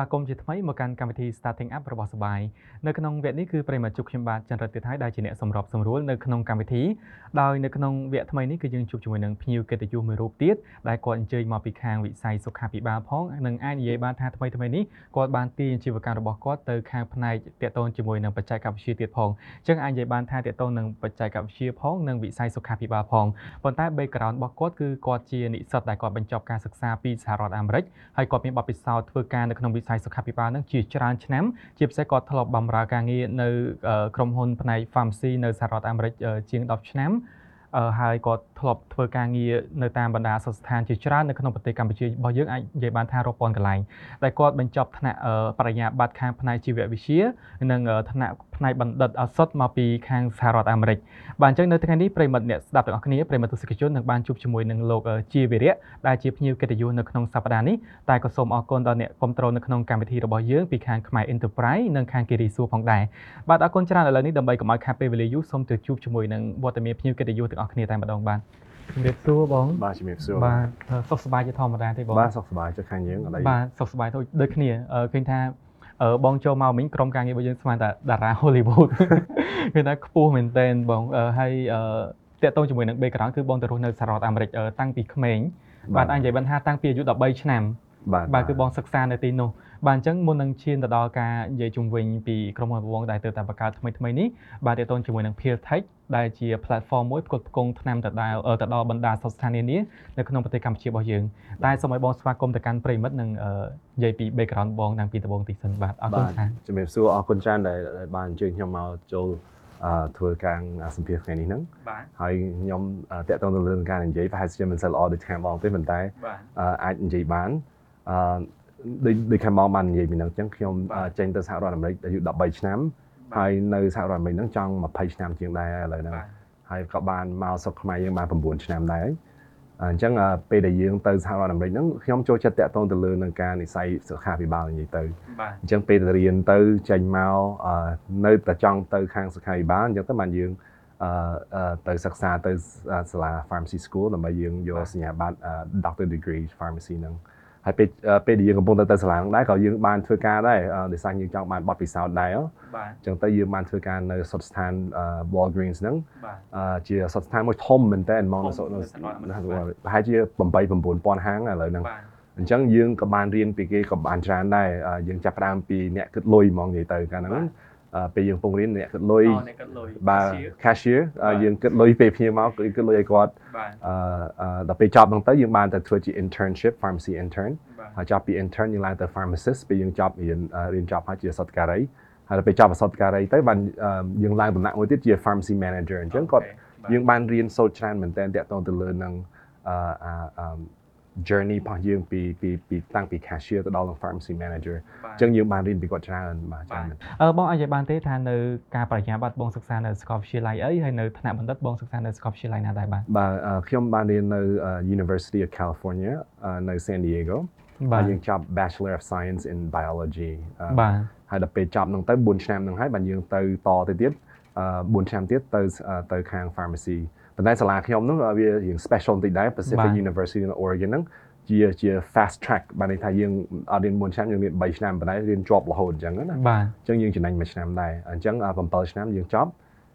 ស្វាគមន៍ជាថ្មីមកកាន់កម្មវិធី Starting Up របស់សបាយនៅក្នុងវគ្គនេះគឺប្រិមត្តជួបខ្ញុំបាទចន្ទរិទ្ធទៀតហើយដែលជាអ្នកសម្របសម្រួលនៅក្នុងកម្មវិធីដោយនៅក្នុងវគ្គថ្មីនេះគឺយើងជួបជាមួយនឹងភ្ញៀវកិត្តិយសមួយរូបទៀតដែលគាត់អញ្ជើញមកពីខាងវិស័យសុខាភិបាលផងនិងអាចនិយាយបានថាថ្មីថ្មីនេះគាត់បានទាញអាជីវកម្មរបស់គាត់ទៅខាងផ្នែកទាក់ទងជាមួយនឹងបច្ចេកវិទ្យាទៀតផងអញ្ចឹងអាចនិយាយបានថាទាក់ទងនឹងបច្ចេកវិទ្យាផងនិងវិស័យសុខាភិបាលផងប៉ុន្តែ background របស់គាត់គឺគាត់ជានិស្សិតដែលគាត់បញ្ចប់ការសិក្សាពីសហរដ្ឋអាមេរិកហើយគាត់មានបទពិសោធន៍ធ្វើការនៅក្នុងវិស័យសុខាភិបាលនឹងជាច្រើនឆ្នាំជាពិសេសគាត់ធ្លាប់បម្រើការងារនៅក្រុមហ៊ុនផ្នែក pharmacy នៅសហរដ្ឋអាមេរិកជាង10ឆ្នាំហើយគាត់ ធ្លាប់ធ្វើការងារនៅតាមបណ្ដាសិស្សស្ថានជាច្រើននៅក្នុងប្រទេសកម្ពុជារបស់យើងអាចនិយាយបានថារាប់ពាន់កន្លែងដែលគាត់បញ្ចប់ថ្នាក់បរិញ្ញាបត្រខាងផ្នែកជីវវិទ្យានិងថ្នាក់ផ្នែកបណ្ឌិតឱសថមកពីខាងសហរដ្ឋអាមេរិកបាទអញ្ចឹងនៅថ្ងៃនេះប្រិមត្តអ្នកស្ដាប់ទាំងអស់គ្នាប្រិមត្តទស្សនិកជននឹងបានជួបជាមួយនឹងលោកជាវិរៈដែលជាភ្ញៀវកិត្តិយសនៅក្នុងសប្ដាហ៍នេះតែក៏សូមអរគុណដល់អ្នកគ្រប់គ្រងនៅក្នុងកម្មវិធីរបស់យើងពីខាងខ្មែរ Enterprise និងខាងគិរីសួរផងដែរបាទអរគុណច្រើនឥឡូវនេះដើម្បីកុំឲ្យខាតពេលវេលាយូរសូមទៅជួបជាមួយនឹងវត្តមានភ្ញៀវកិត្តិយសទាំងអស់គ្នាតែម្ដងបាទ ជំរាបសួរបងបាទជំរាបសួរបាទសុខសប្បាយជាធម្មតាទេបងបាទសុខសប្បាយចិត្តខាងយើងឥឡូវបាទសុខសប្បាយដូចគ្នាឃើញថាបងចូលមកមិញក្រុមការងាររបស់យើងស្មានតែតារា Hollywood គឺថាខ្ពស់មែនតើបងហើយតាក់ទងជាមួយនឹង background គឺបងទៅរស់នៅសហរដ្ឋអាមេរិកតាំងពីក្មេងបាទអាចនិយាយបានថាតាំងពីអាយុ13ឆ្នាំបាទបាទគឺបងសិក្សានៅទីនោះ បាទអញ្ចឹងមុននឹងឈានទៅដល់ការនិយាយជុំវិញពីក្រុមហ៊ុនបងដែលទៅតែបង្កើតថ្មីថ្មីនេះបាទទាក់ទងជាមួយនឹង Peer Tech ដែលជា platform មួយផ្គត់ផ្គង់ថ្នាំទៅដល់ទៅដល់បណ្ដាសិស្សស្ថាននានានៅក្នុងប្រទេសកម្ពុជារបស់យើងតែសូមឲ្យបងស្វាគមន៍ទៅកាន់ប្រិមិត្តនិងនិយាយពី background បងតាំងពីដំបូងទីសិនបាទអរគុណចា៎ជំរាបសួរអរគុណច្រើនដែលបានអញ្ជើញខ្ញុំមកចូលអឺធ្វើការសម្ភារថ្ងៃនេះហ្នឹងហើយខ្ញុំតាក់ទងទៅលើការនិយាយប្រហែលជាមិនសូវល្អដូចខាងបងទេប៉ុន្តែអាចនិយាយបានអឺ ដូចដូចខាងបងបាននិយាយពីហ្នឹងអញ្ចឹងខ្ញុំចេញទៅសហរដ្ឋអាមេរិកអាយុ13ឆ្នាំហើយនៅសហរដ្ឋអាមេរិកហ្នឹងចង់20ឆ្នាំជាងដែរឥឡូវហ្នឹងហើយក៏បានមកស្រុកខ្មែរយើងបាន9ឆ្នាំដែរអញ្ចឹងពេលដែលយើងទៅសហរដ្ឋអាមេរិកហ្នឹងខ្ញុំចូលចិត្តតាក់ទងទៅលើនឹងការនិស័យសុខាភិបាលនិយាយទៅអញ្ចឹងពេលទៅរៀនទៅចេញមកនៅតែចង់ទៅខាងសុខាភិបាលអញ្ចឹងទៅបានយើងអឺទៅសិក្សាទៅសាលា pharmacy school ដើម្បីយើងយកសញ្ញាបត្រ doctor degree pharmacy ហ្នឹង ហើយពេលពេលដែលយើងកំពុងទៅទៅសាលាហ្នឹងដែរក៏យើងបានធ្វើការដែរដោយសារយើងចង់បានបទពិសោធន៍ដែរបាទអញ្ចឹងទៅយើងបានធ្វើការនៅសុទ្ធស្ថាន Walgreens ហ្នឹងជាសុទ្ធស្ថានមួយធំមែនតើមកនៅប្រហែលជា8 9000ហាងឥឡូវហ្នឹងអញ្ចឹងយើងក៏បានរៀនពីគេក៏បានច្រើនដែរយើងចាប់ផ្ដើមពីអ្នកគិតលុយហ្មងនិយាយទៅកាលហ្នឹង ពេលយើងពងរៀនអ្នកគិតលុយបាទ cashier យើងគិតលុយពេលភ្ញៀវមកគឺគិតលុយឲ្យគាត់អឺដល់ពេលចប់ហ្នឹងទៅយើងបានទៅធ្វើជា internship pharmacy intern ហើយចប់ពី intern យើងឡើងទៅ pharmacist ពេលយើងចប់រៀនរៀនចប់ហើយជាសតការីហើយដល់ពេលចប់អសតការីទៅបានយើងឡើងដំណាក់មួយទៀតជា pharmacy manager អញ្ចឹងគាត់យើងបានរៀនសូត្រច្រើនមែនតើតាក់ទងទៅលើនឹងអឺ journey របស់យើងពីពីពីតាំងពី cashier ទៅដល់ pharmacy manager អញ្ចឹងយើងបានរៀនពីគាត់ច្រើនបាទច្រើនអឺបងអាចបានទេថានៅការបរិញ្ញាបត្របងសិក្សានៅសាកលវិទ្យាល័យអីហើយនៅថ្នាក់បណ្ឌិតបងសិក្សានៅសាកលវិទ្យាល័យណាដែរបាទបាទខ្ញុំបានរៀននៅ University of California នៅ San Diego បាទយើងចប់ Bachelor of Science in Biology បាទហើយដល់ពេលចប់នឹងទៅ4ឆ្នាំនឹងហើយបានយើងទៅតទៅទៀត4ឆ្នាំទៀតទៅទៅខាង pharmacy ប៉ុន្តែសាលាខ្ញុំហ្នឹងវារៀង special បន្តិចដែរ Pacific University in Oregon ហ្នឹងជាជា fast track បានន័យថាយើងអត់រៀន4ឆ្នាំយើងរៀន3ឆ្នាំប៉ុន្តែរៀនជាប់រហូតអញ្ចឹងណាបាទអញ្ចឹងយើងចំណេញមួយឆ្នាំដែរអញ្ចឹង7ឆ្នាំយើងចប់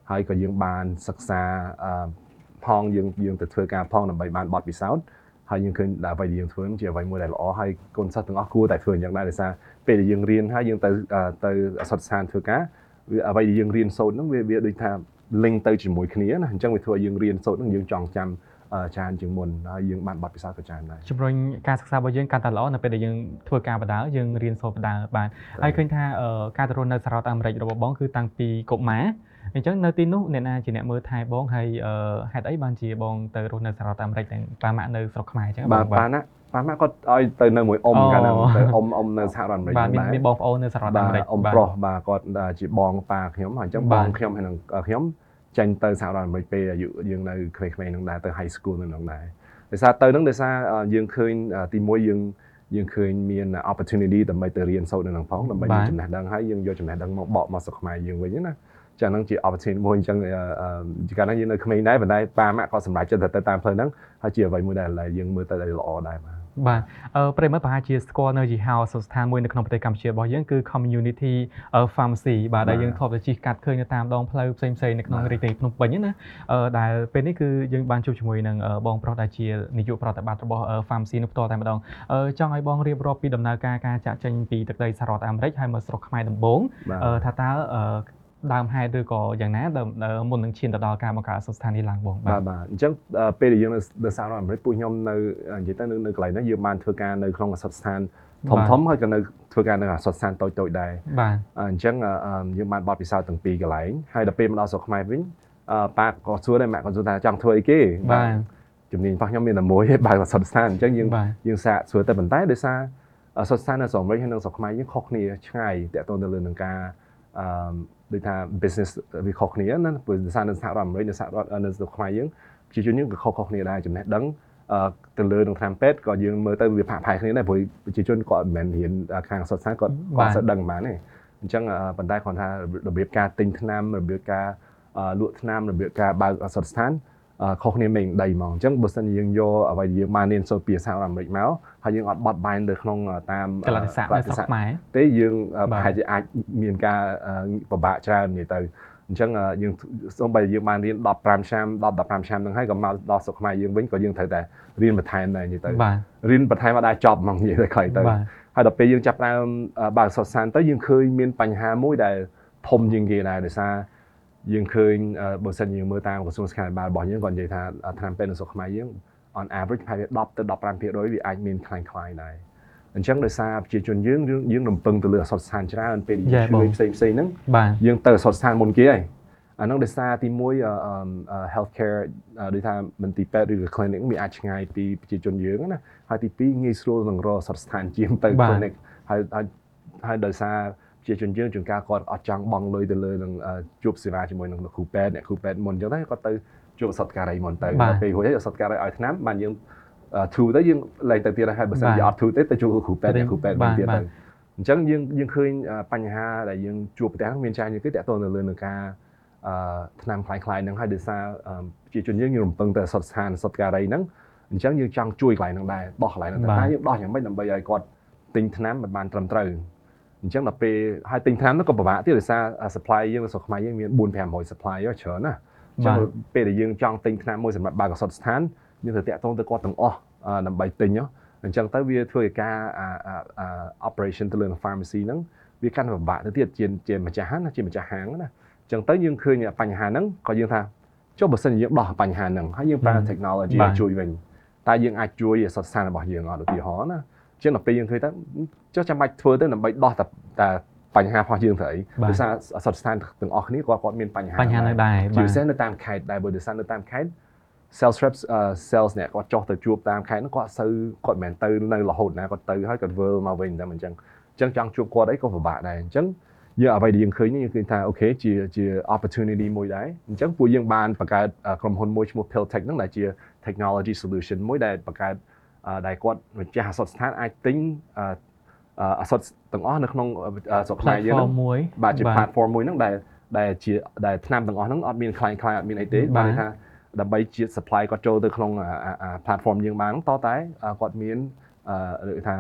ហើយក៏យើងបានសិក្សាផងយើងយើងទៅធ្វើការផងដើម្បីបានបទពិសោធន៍ហើយយើងឃើញដែលអ្វីដែលយើងធ្វើជាអ្វីមួយដែលល្អហើយកូនសិស្សទាំងអស់គួរតែធ្វើអញ្ចឹងដែរដោយសារពេលដែលយើងរៀនហើយយើងទៅទៅអសតស្ថានធ្វើការវាអ្វីដែលយើងរៀនសូត្រហ្នឹងវាវាដូចថា link ទៅជាមួយគ្នាណាអញ្ចឹងវាធ្វើឲ្យយើងរៀនសូត្រហ្នឹងយើងចងចាំច្រើនជាងមុនហើយយើងបានបទពិសោធន៍ក៏ច្រើនដែរជំរុញការសិក្សារបស់យើងកាន់តែល្អនៅពេលដែលយើងធ្វើការបដាយើងរៀនសូត្របដាបានហើយឃើញថាការទៅរស់នៅសហរដ្ឋអាមេរិករបស់បងគឺតាំងពីកុមារអញ្ចឹងនៅទីនោះអ្នកណាជាអ្នកមើលថែបងហើយហេតុអីបានជាបងទៅរស់នៅសហរដ្ឋអាមេរិកទាំងប៉ាម៉ាក់នៅស្រុកខ្មែរអញ្ចឹងបាទប៉ាណា ប៉ាម៉ាក់គាត់ឲ្យទៅនៅមួយអ៊ំកាលហ្នឹងទៅអ៊ំអ៊ំនៅសហរដ្ឋអាមេរិកបាទមានបងប្អូននៅសហរដ្ឋអាមេរិកអ៊ំប្រុសបាទគាត់ជាបងប៉ាខ្ញុំហើយអញ្ចឹងបងខ្ញុំហើយនឹងខ្ញុំចេញទៅសហរដ្ឋអាមេរិកពេលអាយុយើងនៅក្មេងៗហ្នឹងដែរទៅ high school នៅហ្នឹងដែរដោយសារទៅហ្នឹងដោយសារយើងឃើញទីមួយយើងយើងឃើញមាន opportunity ដើម្បីទៅរៀនសូត្រនៅហ្នឹងផងដើម្បីមានចំណេះដឹងហើយយើងយកចំណេះដឹងមកបកមកស្រុកខ្មែរយើងវិញណាចាហ្នឹងជា opportunity មួយអញ្ចឹងកាលណាយើងនៅក្មេងដែរប៉ុន្តែប៉ាម៉ាក់ក៏សម្រេចចិត្តទៅតាមផ្លូវហ្នឹងហើយជាអ្វីមួយដែលយើងមើលទៅដែលល្អដែរបាទ បាទអឺប្រិមត្តប្រហែលជាស្គាល់នៅយីហោសស្ថានមួយនៅក្នុងប្រទេសកម្ពុជារបស់យើងគឺ Community Pharmacy បាទដែលយើងធ្លាប់តែជិះកាត់ឃើញនៅតាមដងផ្លូវផ្សេងៗនៅក្នុងរាជធានីភ្នំពេញណាអឺដែលពេលនេះគឺយើងបានជួបជាមួយនឹងបងប្រុសដែលជានាយកប្រតិបត្តិរបស់ Pharmacy នោះផ្ទាល់តែម្ដងអឺចង់ឲ្យបងរៀបរាប់ពីដំណើរការការចាក់ចេញពីទឹកដីសហរដ្ឋអាមេរិកហើយមកស្រុកខ្មែរដំបូងថាតើ ដើមហេតុឬក៏យ៉ាងណាមុននឹងឈានទៅដល់ការបង្កើតសស្ថានីយ៍ឡើងបងបាទបាទអញ្ចឹងពេលដែលយើងនៅសហរដ្ឋអាមេរិកពួកខ្ញុំនៅនិយាយទៅនៅកន្លែងហ្នឹងយើងបានធ្វើការនៅក្នុងអសត់ស្ថានធំធំហើយក៏នៅធ្វើការនៅអសត់ស្ថានតូចតូចដែរបាទអញ្ចឹងយើងបានបទពិសោធន៍ទាំងពីរកន្លែងហើយដល់ពេលមកដល់ស្រុកខ្មែរវិញប៉ាក៏សួរដែរម៉ាក់ក៏សួរថាចង់ធ្វើអីគេបាទជំនាញរបស់ខ្ញុំមានតែមួយទេបើអសត់ស្ថានអញ្ចឹងយើងយើងសាកសួរតែប៉ុន្តែដោយសារអសត់ស្ថាននៅស្រុកអាមេរិកហើយនៅស្រុកខ្មែរយើងខុសគ្នាឆ្ងាយតើតើទៅលើនឹងការអឺ ដូចថា business វាខុសគ្នាណាព្រោះសារនៅសហរដ្ឋអាមេរិកនៅសហរដ្ឋនៅស្រុកខ្មែរយើងប្រជាជនយើងក៏ខុសៗគ្នាដែរចំណេះដឹងទៅលើនឹងតាមពេទ្យក៏យើងមើលទៅវាផាកផាយគ្នាដែរព្រោះប្រជាជនគាត់មិនមែនរៀនខាងសុខសាស្ត្រគាត់គាត់សូវដឹងបានទេអញ្ចឹងប៉ុន្តែគាត់ថារបៀបការទិញថ្នាំរបៀបការលក់ថ្នាំរបៀបការបើកសុខស្ថាន ខុសគ្នាមេងដីហ្មងអញ្ចឹងបើសិនយើងយកអ្វីដែលយើងបានរៀនសូត្រពីសហរដ្ឋអាមេរិកមកហើយយើងអត់បត់បែនទៅក្នុងតាមកលតិស័កនៅស្រុកខ្មែរទេយើងប្រហែលជាអាចមានការពិបាកច្រើននិយាយទៅអញ្ចឹងយើងសូម្បីយើងបានរៀន15ឆ្នាំ10 15ឆ្នាំហ្នឹងហើយក៏មកដល់ស្រុកខ្មែរយើងវិញក៏យើងត្រូវតែរៀនបន្ថែមដែរនិយាយទៅរៀនបន្ថែមមកដែរចប់ហ្មងនិយាយទៅខ្លីទៅហើយដល់ពេលយើងចាប់ដើមបើកសុខសានទៅយើងឃើញមានបញ្ហាមួយដែលធំជាងគេដែរដោយសារ យើងឃើញបើសិនយើងមើលតាមក្រសួងសុខាភិបាលរបស់យើងគាត់និយាយថាថ្នាំពេទ្យនៅស្រុកខ្មែរយើង on average ប្រហែលជា10ទៅ15%វាអាចមានខ្លាំងខ្លាយដែរអញ្ចឹងដោយសារប្រជាជនយើងយើងរំពឹងទៅលើអសតស្ថានច្រើនពេលយើងជួយផ្សេងផ្សេងហ្នឹងយើងទៅអសតស្ថានមុនគេហើយអាហ្នឹងដោយសារទី1 healthcare ដូចថាមន្ទីរពេទ្យឬក៏ clinic វាអាចឆ្ងាយពីប្រជាជនយើងណាហើយទី2ងាយស្រួលនឹងរកអសតស្ថានជាងទៅ clinic ហើយហើយដោយសារ ជាជនយើងជួនកាលគាត់អត់ចង់បង់លុយទៅលើនឹងជួបសេវាជាមួយនឹងគ្រូពេទ្យអ្នកគ្រូពេទ្យមុនអញ្ចឹងទៅគាត់ទៅជួបអសតការីមុនទៅពេលរួចហើយអសតការីឲ្យឆ្នាំបានយើងធូរទៅយើងឡើងទៅទៀតហើយបើសិនជាអត់ធូរទេទៅជួបគ្រូពេទ្យអ្នកគ្រូពេទ្យមុនទៀតទៅអញ្ចឹងយើងយើងឃើញបញ្ហាដែលយើងជួបប្រទះមានច្រើនជាងគេតទៅទៅលើនឹងការអឺឆ្នាំคล้ายៗហ្នឹងហើយដោយសារប្រជាជនយើងយើងរំពឹងទៅអសតស្ថានអសតការីហ្នឹងអញ្ចឹងយើងចង់ជួយកន្លែងហ្នឹងដែរដោះកន្លែងហ្នឹងតែយើងដោះយ៉ាងម៉េចដើម្បីឲ្យគាត់ទិញថ្នាំមិនបានត្រឹមត្រូវ អញ្ចឹងដល់ពេលហើយទិញថ្នាំនោះក៏ពិបាកទៀតដោយសារ supply យើងនៅស្រុកខ្មែរយើងមាន4 500 supply ច្រើនណាអញ្ចឹងពេលដែលយើងចង់ទិញថ្នាំមួយសម្រាប់បើកកសុទ្ធស្ថានយើងត្រូវតាក់ទងទៅគាត់ទាំងអស់ដើម្បីទិញអញ្ចឹងទៅវាធ្វើឲ្យការ operation ទៅលើ pharmacy ហ្នឹងវាកាន់តែពិបាកទៅទៀតជាជាម្ចាស់ណាជាម្ចាស់ហាងណាអញ្ចឹងទៅយើងឃើញបញ្ហាហ្នឹងក៏យើងថាចុះបើសិនជាយើងដោះបញ្ហាហ្នឹងហើយយើងប្រើ technology ជួយវិញតើយើងអាចជួយសត្វស្ថានរបស់យើងអត់ឧទាហរណ៍ណា ចឹងដល់ពេលយើងឃើញទៅចុះចាំបាច់ធ្វើទៅដើម្បីដោះតែតែបញ្ហារបស់យើងទៅអីដោយសារអសតស្ថានទាំងអស់គ្នាគាត់គាត់មានបញ្ហាបញ្ហានៅដែរជាពិសេសនៅតាមខេត្តដែរបើដោយសារនៅតាមខេត្ត sales reps sales អ្នកគាត់ចុះទៅជួបតាមខេត្តហ្នឹងគាត់សូវគាត់មិនមែនទៅនៅរហូតណាគាត់ទៅហើយគាត់វិលមកវិញតែមិនអញ្ចឹងអញ្ចឹងចង់ជួបគាត់អីក៏ពិបាកដែរអញ្ចឹងយើងអ្វីដែលយើងឃើញយើងឃើញថាអូខេជាជា opportunity មួយដែរអញ្ចឹងពួកយើងបានបង្កើតក្រុមហ៊ុនមួយឈ្មោះ Piltech ហ្នឹងដែលជា technology solution មួយដែលបង្កើត ដែលគាត់ម្ចាស់អសតស្ថានអាចទិញអសតទាំងអស់នៅក្នុងស្រុកខ្មែរយើងមួយបាទជា platform មួយហ្នឹងដែលដែលជាដែលថ្នាំទាំងអស់ហ្នឹងអត់មានខ្លាំងខ្លាយអត់មានអីទេបាទថាដើម្បីជា supply គាត់ចូលទៅក្នុង platform យើងបានតតែគាត់មានឬថា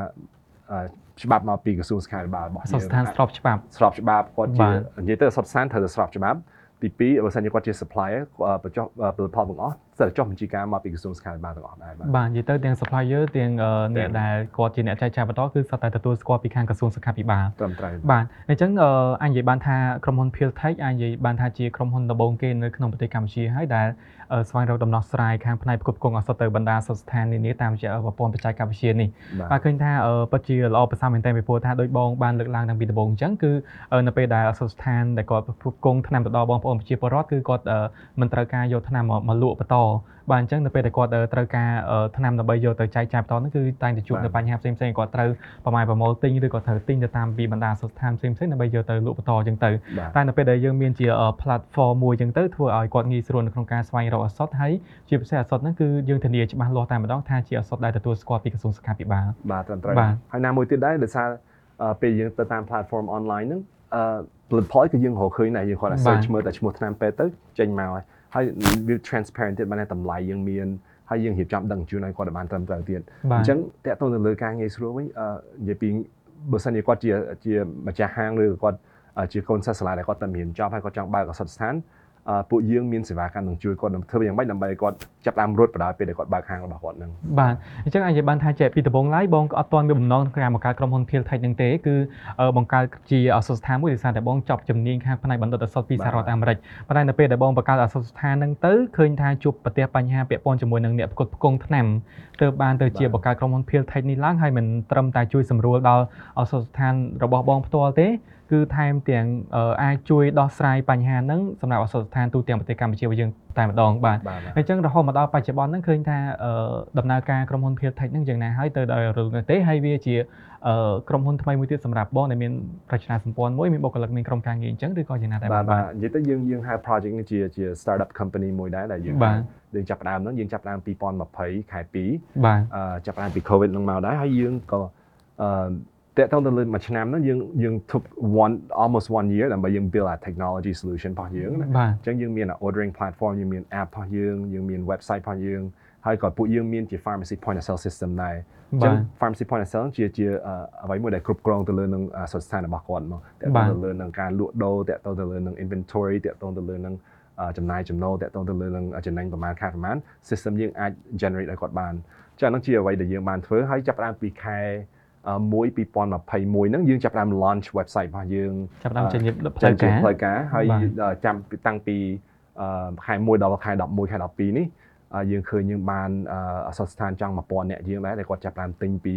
ច្បាប់មកពីក្រសួងសុខាភិបាលរបស់យើងស្ថានស្របច្បាប់ស្របច្បាប់គាត់ជានិយាយទៅសុទ្ធស្ថានត្រូវតែស្របច្បាប់ ទី2បើសិនជាគាត់ជា supplier បញ្ចុះផលិតផលទាំងអស់សិតចុះបញ្ជីការមកពីក្រសួងសុខាភិបាលទាំងអស់ដែរបាទបាទនិយាយទៅទាំង supplier ទាំងអ្នកដែលគាត់ជាអ្នកចែកចាយបន្តគឺសុទ្ធតែទទួលស្គាល់ពីខាងក្រសួងសុខាភិបាលត្រឹមត្រូវបាទអញ្ចឹងអញនិយាយបានថាក្រុមហ៊ុន Piltech អញនិយាយបានថាជាក្រុមហ៊ុនដំបូងគេនៅក្នុងប្រទេសកម្ពុជាហើយដែល ស្វែងរកដំណោះស្រាយខាងផ្នែកផ្គត់ផ្គង់អសតទៅបណ្ដាសុខស្ថាននានាតាមរយៈប្រព័ន្ធបច្ចេកវិទ្យានេះបាទឃើញថាពិតជាល្អប្រសើរមែនទែនពីព្រោះថាដោយបងបានលើកឡើងតាំងពីដំបូងអញ្ចឹងគឺនៅពេលដែលសុខស្ថានដែលគាត់ផ្គត់ផ្គង់ថ្នាំទៅដល់បងប្អូនប្រជាពលរដ្ឋគឺគាត់មិនត្រូវការយកថ្នាំមកលក់បន្ត បាទអញ្ចឹងនៅពេលដែលគាត់ត្រូវការថ្នាំដើម្បីយកទៅចែកចាយបន្តនោះគឺតែងតែជួបនៅបញ្ហាផ្សេងផ្សេងគាត់ត្រូវប្រមាណប្រមូលទិញឬក៏ត្រូវទិញទៅតាមពីបណ្ដាសុខស្ថានផ្សេងផ្សេងដើម្បីយកទៅលក់បន្តអញ្ចឹងទៅតែនៅពេលដែលយើងមានជា platform មួយអញ្ចឹងទៅធ្វើឲ្យគាត់ងាយស្រួលនៅក្នុងការស្វែងរកឱសថហើយជាពិសេសឱសថហ្នឹងគឺយើងធានាច្បាស់លាស់តែម្ដងថាជាឱសថដែលទទួលស្គាល់ពីក្រសួងសុខាភិបាលបាទត្រឹមត្រូវហើយណាមួយទៀតដែរដោយសារពេលយើងទៅតាម platform online ហ្នឹងអឺផលិតផលគឺយើងរកឃើញដែរយើងគាត់តែ search មើលតែឈ្មោះថ្នាំពេទ្យទៅចេញមកហើយ ហើយវា transparent ទៀតបានតែតម្លៃយើងមានហើយយើងរៀបចំដឹងជូនឲ្យគាត់បានត្រឹមត្រូវទៀតអញ្ចឹងតើតើទៅលើការងារស្រួលវិញនិយាយពីបើសិនជាគាត់ជាជាម្ចាស់ហាងឬគាត់ជាកូនសិស្សសាលាដែលគាត់តែមានចប់ហើយគាត់ចង់បើកអសតស្ថាន ពួកយើងមានសេវាកម្មនឹងជួយគាត់នឹងធ្វើយ៉ាងម៉េចដើម្បីគាត់ចាប់តាមរត់បដាពេលដែលគាត់បើកហាងរបស់គាត់នឹងបាទអញ្ចឹងអាចបានថាចេះពីដំបូងឡើយបងក៏អត់ទាន់មានបំណងក្នុងការបង្កើតក្រុមហ៊ុន Pil Tech នឹងទេគឺបង្កើតជាអសតស្ថានមួយដោយសារតែបងចប់ជំនាញខាងផ្នែកបណ្ឌិតអសតពីសហរដ្ឋអាមេរិកប៉ុន្តែនៅពេលដែលបងបង្កើតអសតស្ថាននឹងទៅឃើញថាជួបប្រទះបញ្ហាពាក់ព័ន្ធជាមួយនឹងអ្នកផ្គត់ផ្គង់ថ្នាំទើបបានទៅជាបង្កើតក្រុមហ៊ុន Pil Tech នេះឡើងហើយមិនត្រឹមតែជួយសម្រួលដល់អសតស្ថានរបស់បងផ្ទាល់ទេ គឺថែមទាំងអាចជួយដោះស្រាយបញ្ហាហ្នឹងសម្រាប់អសរស្ថានទូទាំងប្រទេសកម្ពុជារបស់យើងតែម្ដងបាទអញ្ចឹងរហូតមកដល់បច្ចុប្បន្នហ្នឹងឃើញថាដំណើរការក្រុមហ៊ុន Peer Tech ហ្នឹងយ៉ាងណាហើយទៅដល់រឿងនេះទេហើយវាជាក្រុមហ៊ុនថ្មីមួយទៀតសម្រាប់បងដែលមានរចនាសម្ព័ន្ធមួយមានបុគ្គលិកមានក្រុមការងារអញ្ចឹងឬក៏យ៉ាងណាដែរបាទបាទនិយាយទៅយើងយើងហៅ project នេះជាជា startup company មួយដែរដែលយើងយើងចាប់ផ្ដើមហ្នឹងយើងចាប់ផ្ដើម2020ខែ2បាទចាប់ផ្ដើមពី COVID ហ្នឹងមកដែរហើយយើងក៏អឺ តើតើទៅលើមួយឆ្នាំហ្នឹងយើងយើង took one almost one year ដើម្បីយើង build a technology solution របស់យើងណាអញ្ចឹងយើងមាន ordering platform យើងមាន app របស់យើងយើងមាន website របស់យើងហើយក៏ពួកយើងមានជា pharmacy point of sale system ដែរអញ្ចឹង pharmacy point of sale ជាជាអ្វីមួយដែលគ្រប់គ្រងទៅលើនឹងសុខស្ថានរបស់គាត់មកតើទៅលើនឹងការលក់ដូរតើទៅលើនឹង inventory តើទៅលើនឹងចំណាយចំណូលតើទៅលើនឹងចំណេញប្រមាណខាតប្រមាណ system យើងអាច generate ឲ្យគាត់បានចាហ្នឹងជាអ្វីដែលយើងបានធ្វើហើយចាប់ផ្ដើមពីខែ មួយ2021ហ្នឹងយើងចាប់ផ្ដើម launch website របស់យើងចាប់ផ្ដើមចេញផ្លូវការផ្លូវការហើយចាំតាំងពីខែ1ដល់ខែ11ខែ12នេះយើងឃើញយើងបានអសស្ថានចង់1000អ្នកយើងដែរដែលគាត់ចាប់ផ្ដើមទិញពី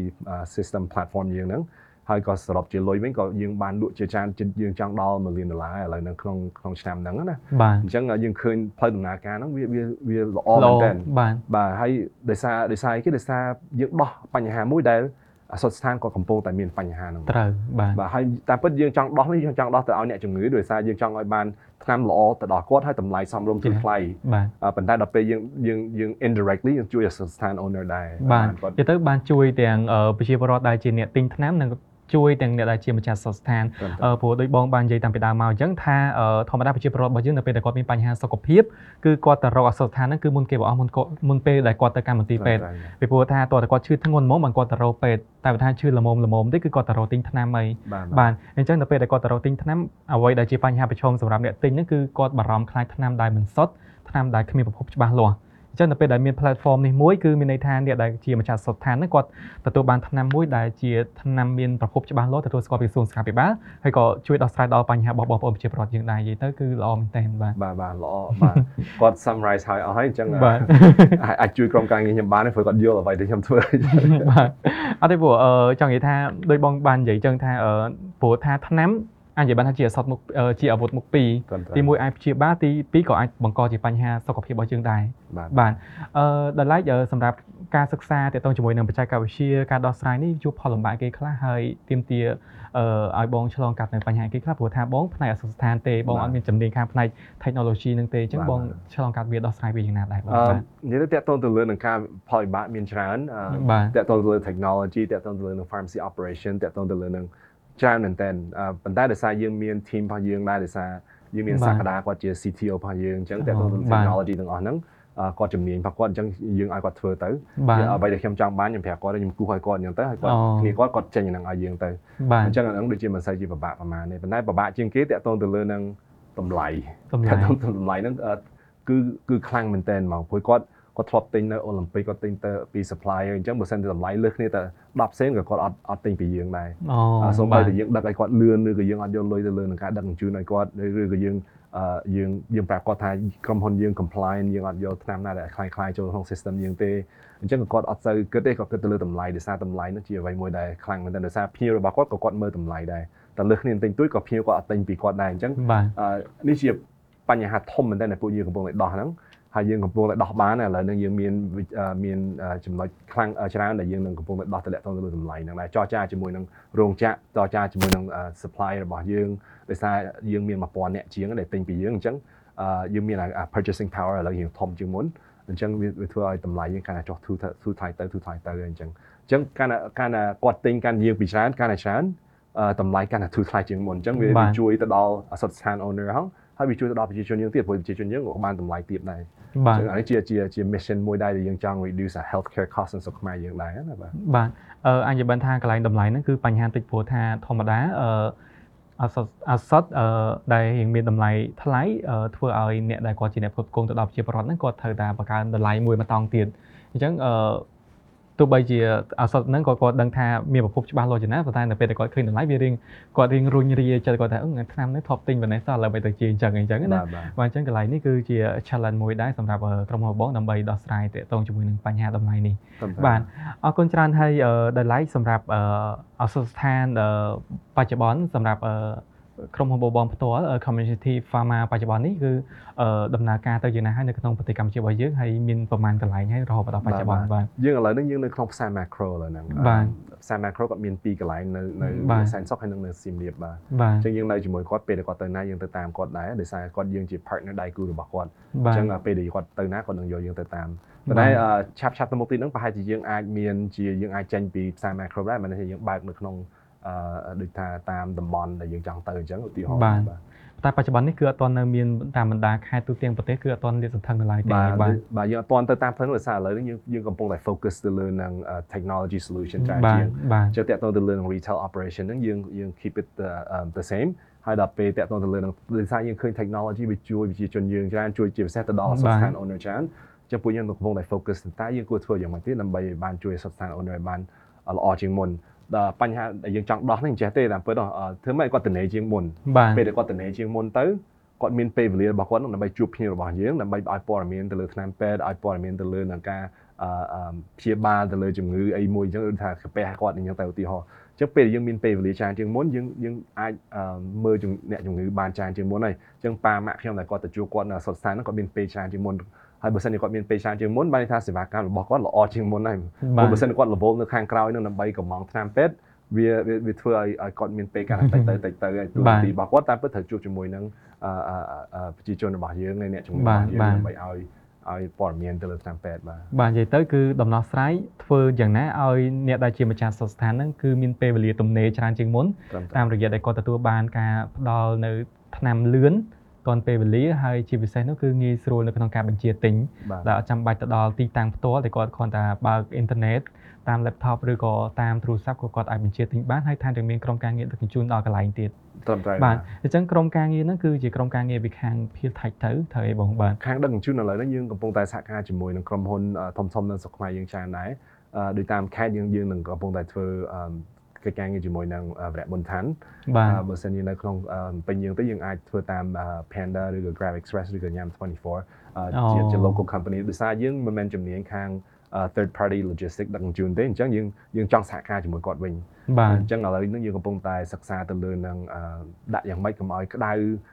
system platform យើងហ្នឹងហើយក៏សរុបជាលុយវិញក៏យើងបានលក់ជាច្រើនយើងចង់ដល់1លានដុល្លារឥឡូវនៅក្នុងក្នុងឆ្នាំហ្នឹងណាអញ្ចឹងយើងឃើញផ្លូវដំណើរការហ្នឹងវាវាវាល្អមែនទែនបាទបាទហើយដោយសារដោយសារអីគេដោយសារយើងដោះបញ្ហាមួយដែល អសុខស្ថានក៏កំពុងតែមានបញ្ហាហ្នឹងត្រូវបាទបាទហើយតាមពិតយើងចង់ដោះនេះយើងចង់ដោះទៅឲ្យអ្នកជំងឺដោយសារយើងចង់ឲ្យបានថ្នាំល្អទៅដល់គាត់ហើយតម្លៃសមរម្យជាថ្លៃបាទប៉ុន្តែដល់ពេលយើងយើងយើង indirectly យើងជួយអសុខស្ថាន owner ដែរបាទនិយាយទៅបានជួយទាំងប្រជាពលរដ្ឋដែលជាអ្នកទិញថ្នាំនិង ជួយទាំងអ្នកដែលជាម្ចាស់សុខស្ថានព្រោះដូចបងបាននិយាយតាំងពីដើមមកអញ្ចឹងថាធម្មតាប្រជាពលរដ្ឋរបស់យើងនៅពេលដែលគាត់មានបញ្ហាសុខភាពគឺគាត់ទៅរកអសុខស្ថានហ្នឹងគឺមុនគេបងមុនមុនពេលដែលគាត់ទៅកម្មវិធីពេទ្យពីព្រោះថាតើគាត់ឈឺធ្ងន់ហ្មងបានគាត់ទៅរកពេទ្យតែបើថាឈឺល្មមល្មមទេគឺគាត់ទៅរកទិញថ្នាំអីបាទអញ្ចឹងនៅពេលដែលគាត់ទៅរកទិញថ្នាំអ្វីដែលជាបញ្ហាប្រឈមសម្រាប់អ្នកទិញហ្នឹងគឺគាត់បារម្ភខ្លាចថ្នាំដែលមិនសុទ្ធថ្នាំដែលគ្មានប្រភពច្បាស់លាស់ ចឹងនៅពេលដែលមាន platform នេះមួយគឺមានន័យថាអ្នកដែលជាម្ចាស់សុខឋានហ្នឹងគាត់ទទួលបានថ្នាំមួយដែលជាថ្នាំមានប្រភពច្បាស់លាស់ទទួលស្គាល់ពីក្រសួងសុខាភិបាលហើយក៏ជួយដោះស្រាយដល់បញ្ហារបស់បងប្អូនប្រជាពលរដ្ឋយើងដែរនិយាយទៅគឺល្អមែនទែនបាទបាទបាទល្អបាទគាត់ summarize ហើយអស់ហើយអញ្ចឹងអាចជួយក្រុមការងារខ្ញុំបានព្រោះគាត់យល់អ្វីដែលខ្ញុំធ្វើបាទអត់ទេព្រោះចង់និយាយថាដោយបងបាននិយាយចឹងថាព្រោះថាថ្នាំ អាចនិយាយបានថាជាអសត់មុខជាអាវុធមុខពីរទី1អាចព្យាបាលទី2ក៏អាចបង្កជាបញ្ហាសុខភាពរបស់យើងដែរបាទអឺដល់ឡែកសម្រាប់ការសិក្សាទាក់ទងជាមួយនឹងបច្ចេកវិទ្យាការដោះស្រាយនេះជួបផលលំបាកគេខ្លះហើយទាមទារអឺឲ្យបងឆ្លងកាត់នៅបញ្ហាគេខ្លះព្រោះថាបងផ្នែកអសស្ថានទេបងអត់មានជំនាញខាងផ្នែក technology នឹងទេអញ្ចឹងបងឆ្លងកាត់វាដោះស្រាយវាយ៉ាងណាដែរបងបាទនិយាយទៅតាក់ទងទៅលើនឹងការផលវិបាកមានច្រើនតាក់ទងទៅលើ technology តាក់ទងទៅលើនឹង pharmacy operation តាក់ទងទៅលើនឹង ច្រើនមែនតើប៉ុន្តែដោយសារយើងមាន team របស់យើងដែរដោយសារយើងមានសក្តាគាត់ជា CTO របស់យើងអញ្ចឹងតែទៅ technology ទាំងអស់ហ្នឹងគាត់ជំនាញរបស់គាត់អញ្ចឹងយើងឲ្យគាត់ធ្វើទៅអ្វីដែលខ្ញុំចង់បានខ្ញុំប្រាប់គាត់ខ្ញុំគូសឲ្យគាត់អញ្ចឹងទៅហើយគាត់គ្នាគាត់គាត់ចេញហ្នឹងឲ្យយើងទៅអញ្ចឹងអាហ្នឹងដូចជាមិនសូវជាពិបាកប្រហែលទេប៉ុន្តែពិបាកជាងគេតាក់ទងទៅលើនឹងតម្លៃតម្លៃតម្លៃហ្នឹងគឺគឺខ្លាំងមែនតើហ្មងព្រោះគាត់ គាត់ធ្លាប់ទិញនៅអូឡ িম্প ិកគាត់ទិញទៅពី supplier អញ្ចឹងបើសិនជាតម្លៃលើសគ្នាតែ10សេនក៏គាត់អត់អត់ទិញពីយើងដែរអូសូម្បីតែយើងដឹកឲ្យគាត់លឿនឬក៏យើងអត់យកលុយទៅលើនឹងការដឹកជញ្ជូនឲ្យគាត់ឬក៏យើងយើងយើងប្រាប់គាត់ថាក្រុមហ៊ុនយើង compliant យើងអត់យកថ្នាំណាដែលคล้ายៗចូលក្នុង system យើងទេអញ្ចឹងគាត់អត់សូវគិតទេគាត់គិតទៅលើតម្លៃដោយសារតម្លៃនោះជាអ្វីមួយដែលខ្លាំងមែនទែនដោយសារភ្ញៀវរបស់គាត់ក៏គាត់មើលតម្លៃដែរតែលើសគ្នាទិញទួយក៏ភ្ញៀវគាត់អត់ទិញពីគាត់ដែរអញ្ចឹងនេះជាបញ្ហាធំមែនទែនដែលពួកយើងកំពុងតែដោះហ្នឹង ហើយយើងកំពុងតែដោះបានឥឡូវនេះយើងមានមានចំណុចខ្លាំងច្រើនដែលយើងនឹងកំពុងតែដោះទម្លាក់ទៅលើតម្លៃហ្នឹងដែរចរចាជាមួយនឹងរោងចក្រចរចាជាមួយនឹង supply របស់យើងដោយសារយើងមាន1000អ្នកជាងដែលទិញពីយើងអញ្ចឹងយើងមាន purchasing power ឥឡូវយើងធំជាងមុនអញ្ចឹងវាធ្វើឲ្យតម្លៃយើងកាន់តែចុះធូរធូរថ្លៃទៅធូរថ្លៃទៅអញ្ចឹងអញ្ចឹងកាន់តែកាន់តែគាត់ទិញកាន់យើងពីច្រើនកាន់តែច្រើនតម្លៃកាន់តែធូរថ្លៃជាងមុនអញ្ចឹងវាជួយទៅដល់អសតស្ថាន owner ហងហហើយវាជួយទៅដល់ប្រជាជនយើងទៀតព្រោះប្រជាជនយើងក៏បានតម្លៃទាបដែរ បាទចឹងអានេះជាជាជា mission មួយដែរដែលយើងចង់ reduce our healthcare cost នៅស្រុកខ្មែរយើងដែរណាបាទបាទអឺអញ្ចឹងបានថាកន្លែងតម្លៃហ្នឹងគឺបញ្ហាតិចព្រោះថាធម្មតាអឺអសតអសតអឺដែលរៀងមានតម្លៃថ្លៃអឺធ្វើឲ្យអ្នកដែលគាត់ជាអ្នកផ្គត់ផ្គង់ទៅដល់ប្រជាពលរដ្ឋហ្នឹងគាត់ត្រូវតែបង្កើនតម្លៃមួយមកតង់ទៀតអញ្ចឹងអឺ ទោះបីជាអសតហ្នឹងក៏គាត់ដឹងថាមានប្រភពច្បាស់លាស់ជាណាប៉ុន្តែនៅពេលដែលគាត់ឃើញតម្លៃវារៀងគាត់រៀងរុញរាចិត្តគាត់ថាអឺឆ្នាំនេះធ្លាប់ទិញប៉ុណ្ណេះសោះឥឡូវបីទៅជាអញ្ចឹងអញ្ចឹងណាបាទបាទបាទអញ្ចឹងកន្លែងនេះគឺជា challenge មួយដែរសម្រាប់អឺក្រុមហ៊ុនបងដើម្បីដោះស្រាយទាក់ទងជាមួយនឹងបញ្ហាតម្លៃនេះបាទអរគុណច្រើនហើយអឺដែលឡែកសម្រាប់អឺអសស្ថានអឺបច្ចុប្បន្នសម្រាប់អឺ ក្រុមហ៊ុនបបបងផ្ទាល់អឺ community pharma បច្ចុប្បន្ននេះគឺអឺដំណើរការទៅយ៉ាងណាហើយនៅក្នុងប្រទេសកម្ពុជារបស់យើងហើយមានប្រមាណកន្លែងហើយរហូតមកដល់បច្ចុប្បន្នបាទយើងឥឡូវនេះយើងនៅក្នុងផ្សារ macro ឥឡូវហ្នឹងបាទផ្សារ macro គាត់មានពីរកន្លែងនៅនៅបាទសែនសុខហើយនិងនៅសៀមរាបបាទបាទអញ្ចឹងយើងនៅជាមួយគាត់ពេលដែលគាត់ទៅណាយើងទៅតាមគាត់ដែរដោយសារគាត់យើងជា partner ដៃគូរបស់គាត់បាអទញ្ចឹងពេលដែលគាត់ទៅណាគាត់នឹងយកយើងទៅតាមប៉ុន្តែអឺឆាប់ឆាប់ទៅមុខទៀតហ្នឹងប្រហែលជាយើងអាចមានជាយើងអាចចេញពីផ្សារ macro ដែរមិនថាយើងបើកនៅក្នុងអឺ ដូចថាតាមតំបន់ដែលយើងចង់ទៅអញ្ចឹងឧទាហរណ៍បាទតែបច្ចុប្បន្ននេះគឺអត់ទាន់នៅមានតាមបណ្ដាខេត្តទូទាំងប្រទេសគឺអត់ទាន់លាតសន្ធឹងនៅឡើយទេបាទបាទបាទយើងអត់ទាន់ទៅតាមផ្លូវនោះដោយសារឥឡូវនេះយើងយើងកំពុងតែ focus ទៅលើនឹង technology solution ច្រើនបាទជាងបាទចុះតាក់ទងទៅលើនឹង retail operation ហ្នឹងយើងយើង keep it the, um, the same ហើយដល់ពេលតាក់ទងទៅលើនឹងដោយសារយើងឃើញ technology វាជួយប្រជាជនយើងច្រើនជួយជាពិសេសទៅដល់បាទសុខស្ថាន owner ច្រើនចឹងពួកយើងកំពុងតែ focus ទៅតែយើងគួរធ្វើយ៉ាងម៉េចទៀតដើម្បីឲ្យបានជួយសុខស្ថាន owner ឲ្យបានល្អជាងមុន ដល់បញ្ហាដែលយើងចង់ដោះហ្នឹងចេះទេតាមពិតអឺធ្វើម៉េចឲ្យគាត់ទំនេរជាងមុនបាទពេលដែលគាត់ទំនេរជាងមុនទៅគាត់មានពេលវេលារបស់គាត់ហ្នឹងដើម្បីជួបភ្ញៀវរបស់យើងដើម្បីឲ្យព័ត៌មានទៅលើថ្នាំពេទ្យឲ្យព័ត៌មានទៅលើនឹងការអឺអឺព្យាបាលទៅលើជំងឺអីមួយអញ្ចឹងដូចថាកាពះគាត់អញ្ចឹងទៅឧទាហរណ៍អញ្ចឹងពេលដែលយើងមានពេលវេលាច្រើនជាងមុនយើងយើងអាចអឺមើលជំអ្នកជំងឺបានច្រើនជាងមុនហើយអញ្ចឹងប៉ាម៉ាក់ខ្ញុំដែលគាត់ទៅជួបគាត់នៅអសតស្ថានហ្នឹងគាត់មានពេលច្រើនជាងមុន ហើយបើសិនជាគាត់មានពេលច្រើនជាងមុនបានន័យថាសេវាកម្មរបស់គាត់ល្អជាងមុនហើយបាទបើសិនជាគាត់រវល់នៅខាងក្រោយហ្នឹងដើម្បីកំងថ្នាំពេទ្យវាវាវាធ្វើឲ្យឲ្យគាត់មានពេលកាន់តែតិចទៅតិចទៅហើយទូបាទទីរបស់គាត់តាមពិតត្រូវជួបជាមួយនឹងអឺអឺអឺប្រជាជនរបស់យើងនិងអ្នកជំងឺបារទរបស់យើងបាទដើម្បីឲ្យឲ្យព័ត៌មានទៅលើថ្នាំពេទ្យបាទបាទនិយាយទៅគឺដំណោះស្រាយធ្វើយ៉ាងណាឲ្យអ្នកដែលជាម្ចាស់សុខស្ថានហ្នឹងគឺមានពេលវេលាទំនេរច្រើនជាងមុនត្រឹមតែតាមរយៈដែលគាត់ទទួលបានការផ្ដល់នៅថ្នាំលឿន ទាន់ពេលវេលាហើយជាពិសេសនោះគឺងាយស្រួលនៅក្នុងការបញ្ជាទិញបាទដែលអត់ចាំបាច់ទៅដល់ទីតាំងផ្ទាល់តែគាត់គ្រាន់តែបើកអ៊ីនធឺណិតតាម laptop ឬក៏តាមទូរស័ព្ទក៏គាត់អាចបញ្ជាទិញបានហើយថែមទាំងមានក្រុមការងារដឹកជញ្ជូនដល់កន្លែងទៀតត្រឹមត្រូវបាទអញ្ចឹងក្រុមការងារហ្នឹងគឺជាក្រុមការងារពីខាងភៀលថៃទៅត្រូវអីបងបាទខាងដឹកជញ្ជូនឥឡូវនេះយើងកំពុងតែសហការជាមួយនឹងក្រុមហ៊ុនអឺធំៗនៅស្រុកខ្មែរយើងច្រើនដែរអឺដោយតាមខេត្តយើងយើងនឹងកំពុងតែធ្វើអឺ កិច្ចការងារជាមួយនឹងអឺវរៈមុនឋានបាទអឺបើសិនជានៅក្នុងអឺពេញយើងទៅយើងអាចធ្វើតាមអឺ Panda ឬក៏ Grab Express ឬក៏ញ៉ាំ24អឺជាជា local company ដោយសារយើងមិនមែនជំនាញខាងអឺ third party logistics ដឹកជញ្ជូនទេអញ្ចឹងយើងយើងចង់សហការជាមួយគាត់វិញបាទអញ្ចឹងឥឡូវនេះយើងកំពុងតែសិក្សាទៅលើនឹងអឺដាក់យ៉ាងម៉េចកុំឲ្យក្តៅ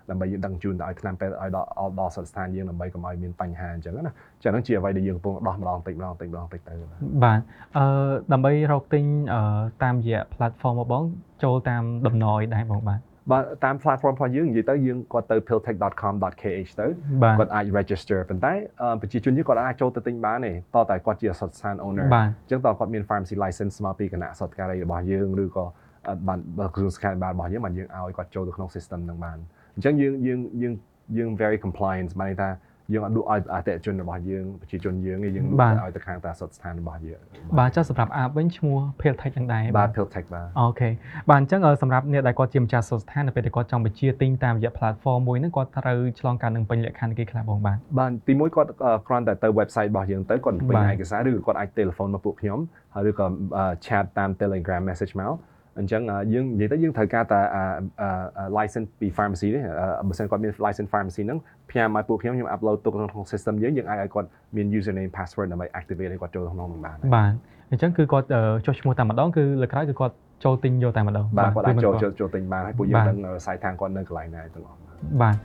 ដើម្បីយើងដឹកជញ្ជូនទៅឲ្យថ្នាំពេទ្យឲ្យដល់ដល់សស្ថានយើងដើម្បីកុំឲ្យមានបញ្ហាអញ្ចឹងណាអញ្ចឹងហ្នឹងជាអ្វីដែលយើងកំពុងដោះម្ដងតិចម្ដងតិចម្ដងតិចទៅបាទបាទអឺដើម្បីរកទិញអឺតាមរយៈ platform របស់បងចូលតាមដំណយដែរបងបាទ បាទតាម platform របស់យើងនិយាយទៅយើងគាត់ទៅ piltech.com.kh ទៅបាទគាត់អាច register ប៉ុន្តែអឺប្រជាជនយើងគាត់អាចចូលទៅទិញបានទេតតែគាត់ជាអសតស្ថាន owner បាទអញ្ចឹងតើគាត់មាន pharmacy license មកពីគណៈអសតការីរបស់យើងឬក៏អឺបានបើក្រសួងសុខាភិបាលរបស់យើងបានយើងឲ្យគាត់ចូលទៅក្នុង system ហ្នឹងបានអញ្ចឹងយើងយើងយើងយើង very compliance បានន័យថា យើងអត់លក់ឲ្យអតិថិជនរបស់យើងប្រជាជនយើងទេយើងលក់បាទទៅឲ្យទៅខាងតាអសតស្ថានរបស់យើងបាទចុះសម្រាប់ app វិញឈ្មោះ Piltech ហ្នឹងដែរបាទ piltech បាទអូខេបាទអញ្ចឹងអឺសម្រាប់អ្នកដែលគាត់ជាម្ចាស់សុខស្ថាននៅពេលដែលគាត់ចង់បញ្ជាទិញតាមរយៈ platform មួយហ្នឹងគាត់ត្រូវឆ្លងកាត់នឹងពេញលក្ខខណ្ឌគេខ្លះបងបាទបាទទីមួយគាត់អឺគ្រាន់តែទៅ website របស់យើងទៅគាត់ពេញបាទឯកសារឬក៏គាត់អាច telephone មកពួកខ្ញុំហើយឬក៏អឺ chat តាម Telegram message មក អញ្ចឹងអឺយើងនិយាយទៅយើងត្រូវការតែអឺអឺ license ពី pharmacy នេះអឺបើសិនគាត់មាន license pharmacy ហ្នឹងផ្ញើមកពួកខ្ញុំខ្ញុំ upload ទុកក្នុង system យើងយើងអាចឲ្យគាត់មាន username password ដើម្បី activate ឲ្យគាត់ចូលក្នុងនោះបាន បាទអញ្ចឹងគឺគាត់អឺចុះឈ្មោះតែម្ដងគឺលើកក្រោយគឺគាត់ចូលទិញយកតែម្ដង បាទគាត់អាច គឺមិន ចូល គាត់ ចូលចូលទិញបានហើយពួកយើង បាទ ដឹង site ທາງគាត់នៅកន្លែងណាទាំងអស់បាទ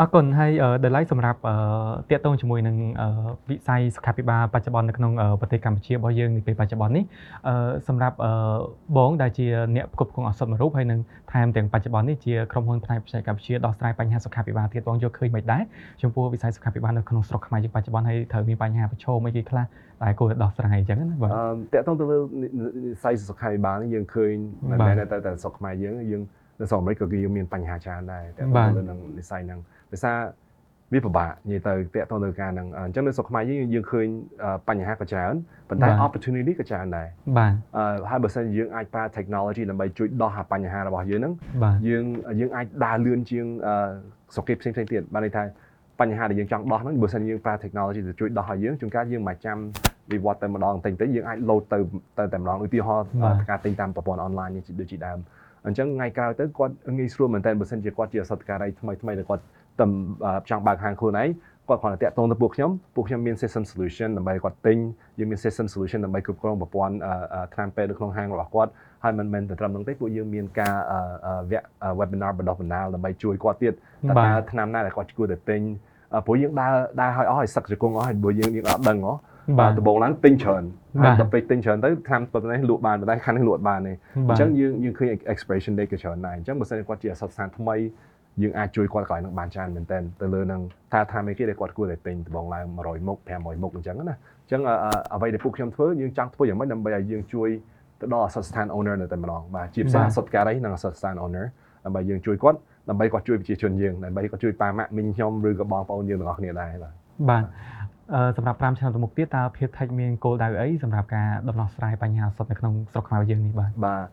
អរគុណហើយដែលឡៃសម្រាប់តាក់ទងជាមួយនឹងវិស័យសុខាភិបាលបច្ចុប្បន្ននៅក្នុងប្រទេសកម្ពុជារបស់យើងនាពេលបច្ចុប្បន្ននេះសម្រាប់បងដែលជាអ្នកផ្គត់ផ្គង់ឱសថមួយរូបហើយនឹងថែមទាំងបច្ចុប្បន្ននេះជាក្រុមហ៊ុនផ្នែកបច្ចេកវិទ្យាដោះស្រាយបញ្ហាសុខាភិបាលទៀតបងយកឃើញមិនដែរចំពោះវិស័យសុខាភិបាលនៅក្នុងស្រុកខ្មែរយើងបច្ចុប្បន្នហើយត្រូវមានបញ្ហាប្រឈមអីគេខ្លះដែលគួរដោះស្រាយអញ្ចឹងណាបាទតើតើទៅលើវិស័យសុខាភិបាលនេះយើងឃើញមិនមែនតែតែស្រុកខ្មែរយើងយើង នៅសហរដ្ឋអាមេរិកក៏យើងមានបញ្ហាច្រើនដែរតើទៅលើនឹងវិស័យហ្នឹងដោយសារវាពិបាកនិយាយទៅតាក់ទងទៅការហ្នឹងអញ្ចឹងនៅស្រុកខ្មែរយើងយើងឃើញបញ្ហាក៏ច្រើនប៉ុន្តែ opportunity ក៏ច្រើនដែរបាទហើយបើសិនយើងអាចប្រើ technology ដើម្បីជួយដោះបញ្ហារបស់យើងហ្នឹងយើងយើងអាចដើរលឿនជាងស្រុកគេផ្សេងផ្សេងទៀតបានន័យថាបញ្ហាដែលយើងចង់ដោះហ្នឹងបើសិនយើងប្រើ technology ទៅជួយដោះឲ្យយើងជួនកាលយើងមិនចាំវិវត្តទៅម្ដងតិចតិចយើងអាច load ទៅទៅតែម្ដងឧទាហរណ៍ការទិញតាមប្រព័ន្ធ online ដូចជាដើម អញ្ចឹងថ្ងៃក្រោយទៅគាត់ងាយស្រួលមែនតើបើសិនជាគាត់ជាអសតការីថ្មីថ្មីដែលគាត់តែចង់បើកហាងខ្លួនឯងគាត់គ្រាន់តែតាក់ទងទៅពួកខ្ញុំពួកខ្ញុំមាន system solution ដើម្បីគាត់ទិញយើងមាន system solution ដើម្បីគ្រប់គ្រងប្រព័ន្ធថ្នាំពេទ្យនៅក្នុងហាងរបស់គាត់ហើយមិនមែនតែត្រឹមនោះទេពួកយើងមានការវគ្គ webinar បណ្ដុះបណ្ដាលដើម្បីជួយគាត់ទៀតតើថ្នាំណាដែលគាត់គួរតែទិញព្រោះយើងដើរដើរឲ្យអស់ឲ្យសឹកជង្គង់អស់ហើយព្រោះយើងយើងអត់ដឹងហ៎ បាទដំបូងឡើងទិញច្រើនហើយដល់ពេលទិញច្រើនទៅថ្នាំប៉ុណ្ណេះលក់បានប៉ុន្តែខាងនេះលក់បានទេអញ្ចឹងយើងយើងឃើញ expiration date ក៏ច្រើនដែរអញ្ចឹងបើសិនគាត់ជាអសតស្ថានថ្មីយើងអាចជួយគាត់កន្លែងនោះបានច្រើនមែនទែនទៅលើនឹងថាថាមេគេដែលគាត់គួរតែទិញដំបងឡើង100មុខ500មុខអញ្ចឹងណាអញ្ចឹងអ្វីដែលពួកខ្ញុំធ្វើយើងចង់ធ្វើយ៉ាងម៉េចដើម្បីឲ្យយើងជួយទៅដល់អសតស្ថាន owner នៅតែម្ដងបាទជាភាសាអសតការីនិងអសតស្ថាន owner ដើម្បីយើងជួយគាត់ដើម្បីគាត់ជួយប្រជាជនយើងដើម្បីគាត់ជួយប៉ាម៉ាក់មីងខ្ញុំឬក៏បងប្អូនយើងទាំងអស់គ្នាដែរបាទបាទ សម្រាប់5ឆ្នាំទៅមុខទៀតតើភាព Tech មានគោលដៅអីសម្រាប់ការដំណោះស្រាយបញ្ហាសុទ្ធនៅក្នុងស្រុកខ្មែរយើងនេះបាទបាទ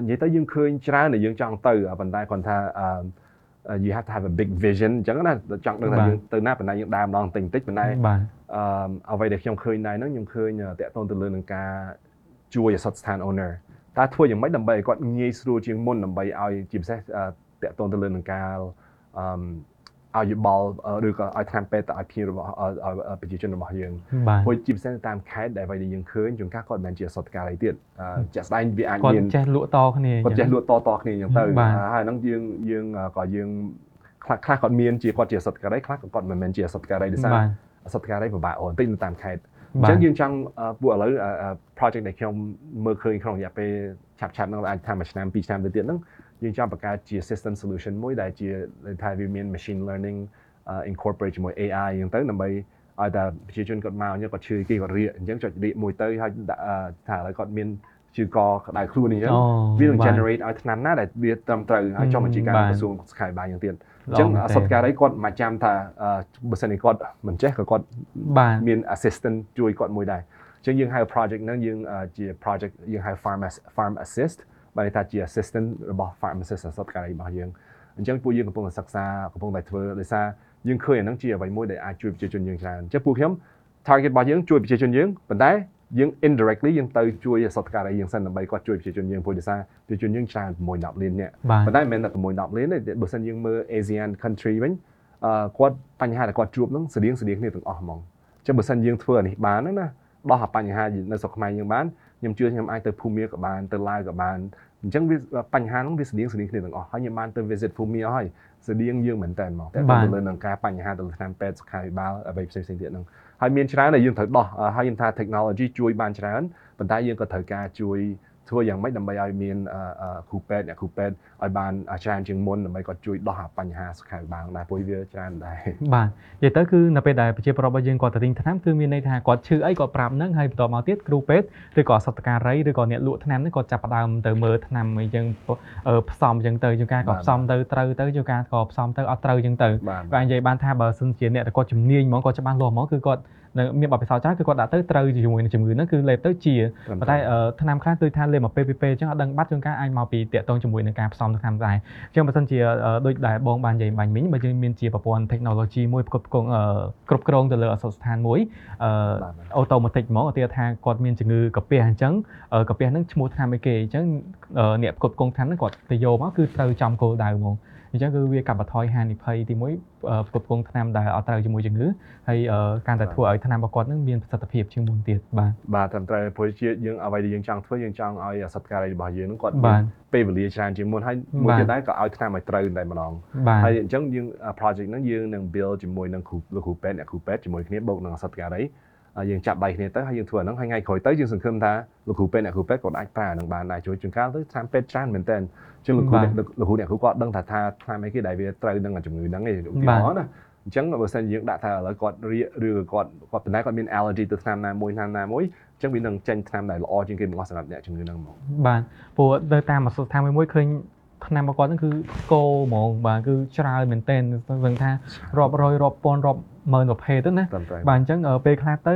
និយាយទៅយើងឃើញច្រើនដែលយើងចង់ទៅប៉ុន្តែគាត់ថា you have to have a big vision អញ្ចឹងណាចង់ដឹងថាយើងទៅណាប៉ុន្តែយើងដើរម្ដងតិចតិចប៉ុន្តែអឺអ្វីដែលខ្ញុំឃើញដែរហ្នឹងខ្ញុំឃើញតាក់ទងទៅលើនឹងការជួយអសត់ស្ថាន owner តើធ្វើយ៉ាងម៉េចដើម្បីឲ្យគាត់ងាយស្រួលជាងមុនដើម្បីឲ្យជាពិសេសតាក់ទងទៅលើនឹងការអឺ ឲ្យយោបល់ឬក៏ឲ្យតាមពេទ្យទៅឲ្យភ្ញៀវរបស់ប្រជាជនរបស់យើងព្រោះជាពិសេសតាមខេត្តដែលអ្វីដែលយើងឃើញជួនកាលគាត់មិនមែនជាអសតការីទៀតជាក់ស្ដែងវាអាចមានគាត់ចេះលក់តគ្នាគាត់ចេះលក់តតគ្នាអញ្ចឹងទៅហើយហ្នឹងយើងយើងក៏យើងខ្លះខ្លះគាត់មានជាគាត់ជាអសតការីខ្លះក៏គាត់មិនមែនជាអសតការីដោយសារអសតការីពិបាកអូនតិចនៅតាមខេត្តអញ្ចឹងយើងចង់ពួកឥឡូវ project ដែលខ្ញុំមើលឃើញក្នុងរយៈពេលឆាប់ឆាប់ហ្នឹងអាចថាមួយឆ្នាំពីរឆ្នាំទៅទៀតហ្នឹង យើងចង់បង្កើតជា system solution មួយដែលជាថាវាមាន machine learning incorporate ជាមួយ AI អញ្ចឹងទៅដើម្បីឲ្យតែប្រជាជនគាត់មកគាត់ឈឺគេគាត់រៀកអញ្ចឹងចុចរៀកមួយទៅហើយថាឥឡូវគាត់មានជឿកក្តៅខ្លួនអញ្ចឹងវានឹង generate ឲ្យឆ្នាំណាដែលវាត្រឹមត្រូវហើយចុះបញ្ជីការក្រសួងសុខាភិបាលយ៉ាងទៀតអញ្ចឹងអសតការីគាត់មកចាំថាបើសិនជាគាត់មិនចេះក៏គាត់មាន assistant ជួយគាត់មួយដែរអញ្ចឹងយើងហៅ project ហ្នឹងយើងជា project យើងហៅ farm farm assist បានថាជា assistant របស់ pharmacist សតការីរបស់យើងអញ្ចឹងពួកយើងកំពុងតែសិក្សាកំពុងតែធ្វើដោយសារយើងឃើញអាហ្នឹងជាអ្វីមួយដែលអាចជួយប្រជាជនយើងច្រើនអញ្ចឹងពួកខ្ញុំ target របស់យើងជួយប្រជាជនយើងប៉ុន្តែយើង indirectly យើងទៅជួយសតការីយើងសិនដើម្បីគាត់ជួយប្រជាជនយើងព្រោះដោយសារប្រជាជនយើងច្រើន6 10លាននាក់ប៉ុន្តែមិនមែនតែ6 10លានទេបើសិនយើងមើល Asian country វិញអឺគាត់បញ្ហាដែលគាត់ជួបហ្នឹងស្តៀងស្តៀងគ្នាទាំងអស់ហ្មងអញ្ចឹងបើសិនយើងធ្វើអានេះបានហ្នឹងណាដោះអាបញ្ហានៅស្រុកខ្មែរយើងបានខ្ញុំជឿខ្ញុំអាចទៅភូមិក៏បានទៅឡាវក៏បាន អញ្ចឹងវាបញ្ហាហ្នឹងវាស្តៀងស្តៀងគ្នាទាំងអស់ហើយខ្ញុំបានទៅ visit ភូមិអស់ហើយស្តៀងយើងមែនតើមកតែទៅលើនឹងការបញ្ហាទៅឆ្នាំពេទ្យសុខាភិបាលអ្វីផ្សេងៗទៀតហ្នឹងហើយមានច្រើនដែលយើងត្រូវដោះហើយខ្ញុំថា technology ជួយបានច្រើនប៉ុន្តែយើងក៏ត្រូវការជួយ ធ្វើយ៉ាងម៉េចដើម្បីឲ្យមានគ្រូពេទ្យអ្នកគ្រូពេទ្យឲ្យបានច្រើនជាងមុនដើម្បីគាត់ជួយដោះបញ្ហាសុខាភិបាលដែរព្រោះវាច្រើនដែរបាទនិយាយទៅគឺនៅពេលដែលប្រជាពលរដ្ឋរបស់យើងគាត់ទៅទិញថ្នាំគឺមានន័យថាគាត់ឈឺអីគាត់ប្រាប់ហ្នឹងហើយបន្តមកទៀតគ្រូពេទ្យឬក៏សតការីឬក៏អ្នកលក់ថ្នាំហ្នឹងគាត់ចាប់ផ្ដើមទៅមើលថ្នាំអីចឹងផ្សំចឹងទៅជួនកាលក៏ផ្សំទៅត្រូវទៅជួនកាលក៏ផ្សំទៅអត់ត្រូវចឹងទៅបាទនិយាយបានថាបើសិនជាអ្នកដែលគាត់ជំនាញហ្មងគាត់ច្បាស់លាស់ហ្មងគឺគាត់ នៅមានបទពិសោធន៍ច្រើនគឺគាត់ដាក់ទៅត្រូវជាមួយនឹងជំងឺហ្នឹងគឺលេបទៅជាប៉ុន្តែថ្នាំខ្លះគឺថាលេបមកពេលពីពេលអញ្ចឹងអត់ដឹងបាត់ជួនកាលអាចមកពីតាក់ទងជាមួយនឹងការផ្សំថ្នាំដែរអញ្ចឹងបើសិនជាដូចដែលបងបាននិយាយបាញ់មិញបើយើងមានជាប្រព័ន្ធ technology មួយផ្គត់ផ្គង់គ្រប់គ្រងទៅលើអសរស្ថានមួយអូតូម៉ាទិកហ្មងឧទាហរណ៍ថាគាត់មានជំងឺកាពះអញ្ចឹងកាពះហ្នឹងឈ្មោះថ្នាំអីគេអញ្ចឹងអ្នកផ្គត់ផ្គង់ថ្នាំហ្នឹងគាត់ទៅយកមកគឺត្រូវចំគោលដៅហ្មង អអញ្ចឹងគឺវាកាត់បន្ថយហានិភ័យទីមួយផ្គត់ផ្គង់ថ្នាំដែលអត់ត្រូវជាមួយជំងឺហើយការតែធ្វើឲ្យថ្នាំរបស់គាត់នឹងមានប្រសិទ្ធភាពជាងមុនទៀតបាទបាទត្រឹមត្រូវព្រោះជាយើងអ្វីដែលយើងចង់ធ្វើយើងចង់ឲ្យសត្វការីរបស់យើងនឹងគាត់មានពេលវេលាច្រើនជាងមុនហើយមួយទៀតដែរក៏ឲ្យថ្នាំឲ្យត្រូវតែម្ដងហើយអញ្ចឹងយើង project ហ្នឹងយើងនឹង build ជាមួយនឹងគ្រូលោកគ្រូពេទ្យអ្នកគ្រូពេទ្យជាមួយគ្នាបូកនឹងសត្វការី យើងចាប់ដៃគ្នាទៅហើយយើងធ្វើអាហ្នឹងហើយថ្ងៃក្រោយទៅយើងសង្ឃឹមថាលោកគ្រូពេទ្យអ្នកគ្រូពេទ្យគាត់អាចប្រើអាហ្នឹងបានដែរជួយជួនកាលទៅតាមពេទ្យច្រើនមែនតើជាងលោកគ្រូលោកគ្រូអ្នកគ្រូគាត់ដឹងថាថាថ្នាំអីគេដែលវាត្រូវនឹងជំងឺហ្នឹងឯងឧទាហរណ៍ណាអញ្ចឹងបើសិនយើងដាក់ថាឥឡូវគាត់រៀកឬគាត់គាត់ប៉ុន្តែគាត់មាន allergy ទៅថ្នាំណាមួយថ្នាំណាមួយអញ្ចឹងវានឹងចេញថ្នាំដែលល្អជាងគេបង្អស់សម្រាប់អ្នកជំងឺហ្នឹងហ្មងបាទព្រោះទៅតាមអសស្ថានមួយឃើញ ថ្នាំរបស់គាត់ហ្នឹងគឺគោហ្មងបាទគឺច្រើនមែនទែនសឹងថារាប់រយរាប់ពាន់រាប់ម៉ឺនប្រភេទទៅណាបាទអញ្ចឹងពេលខ្លះទៅ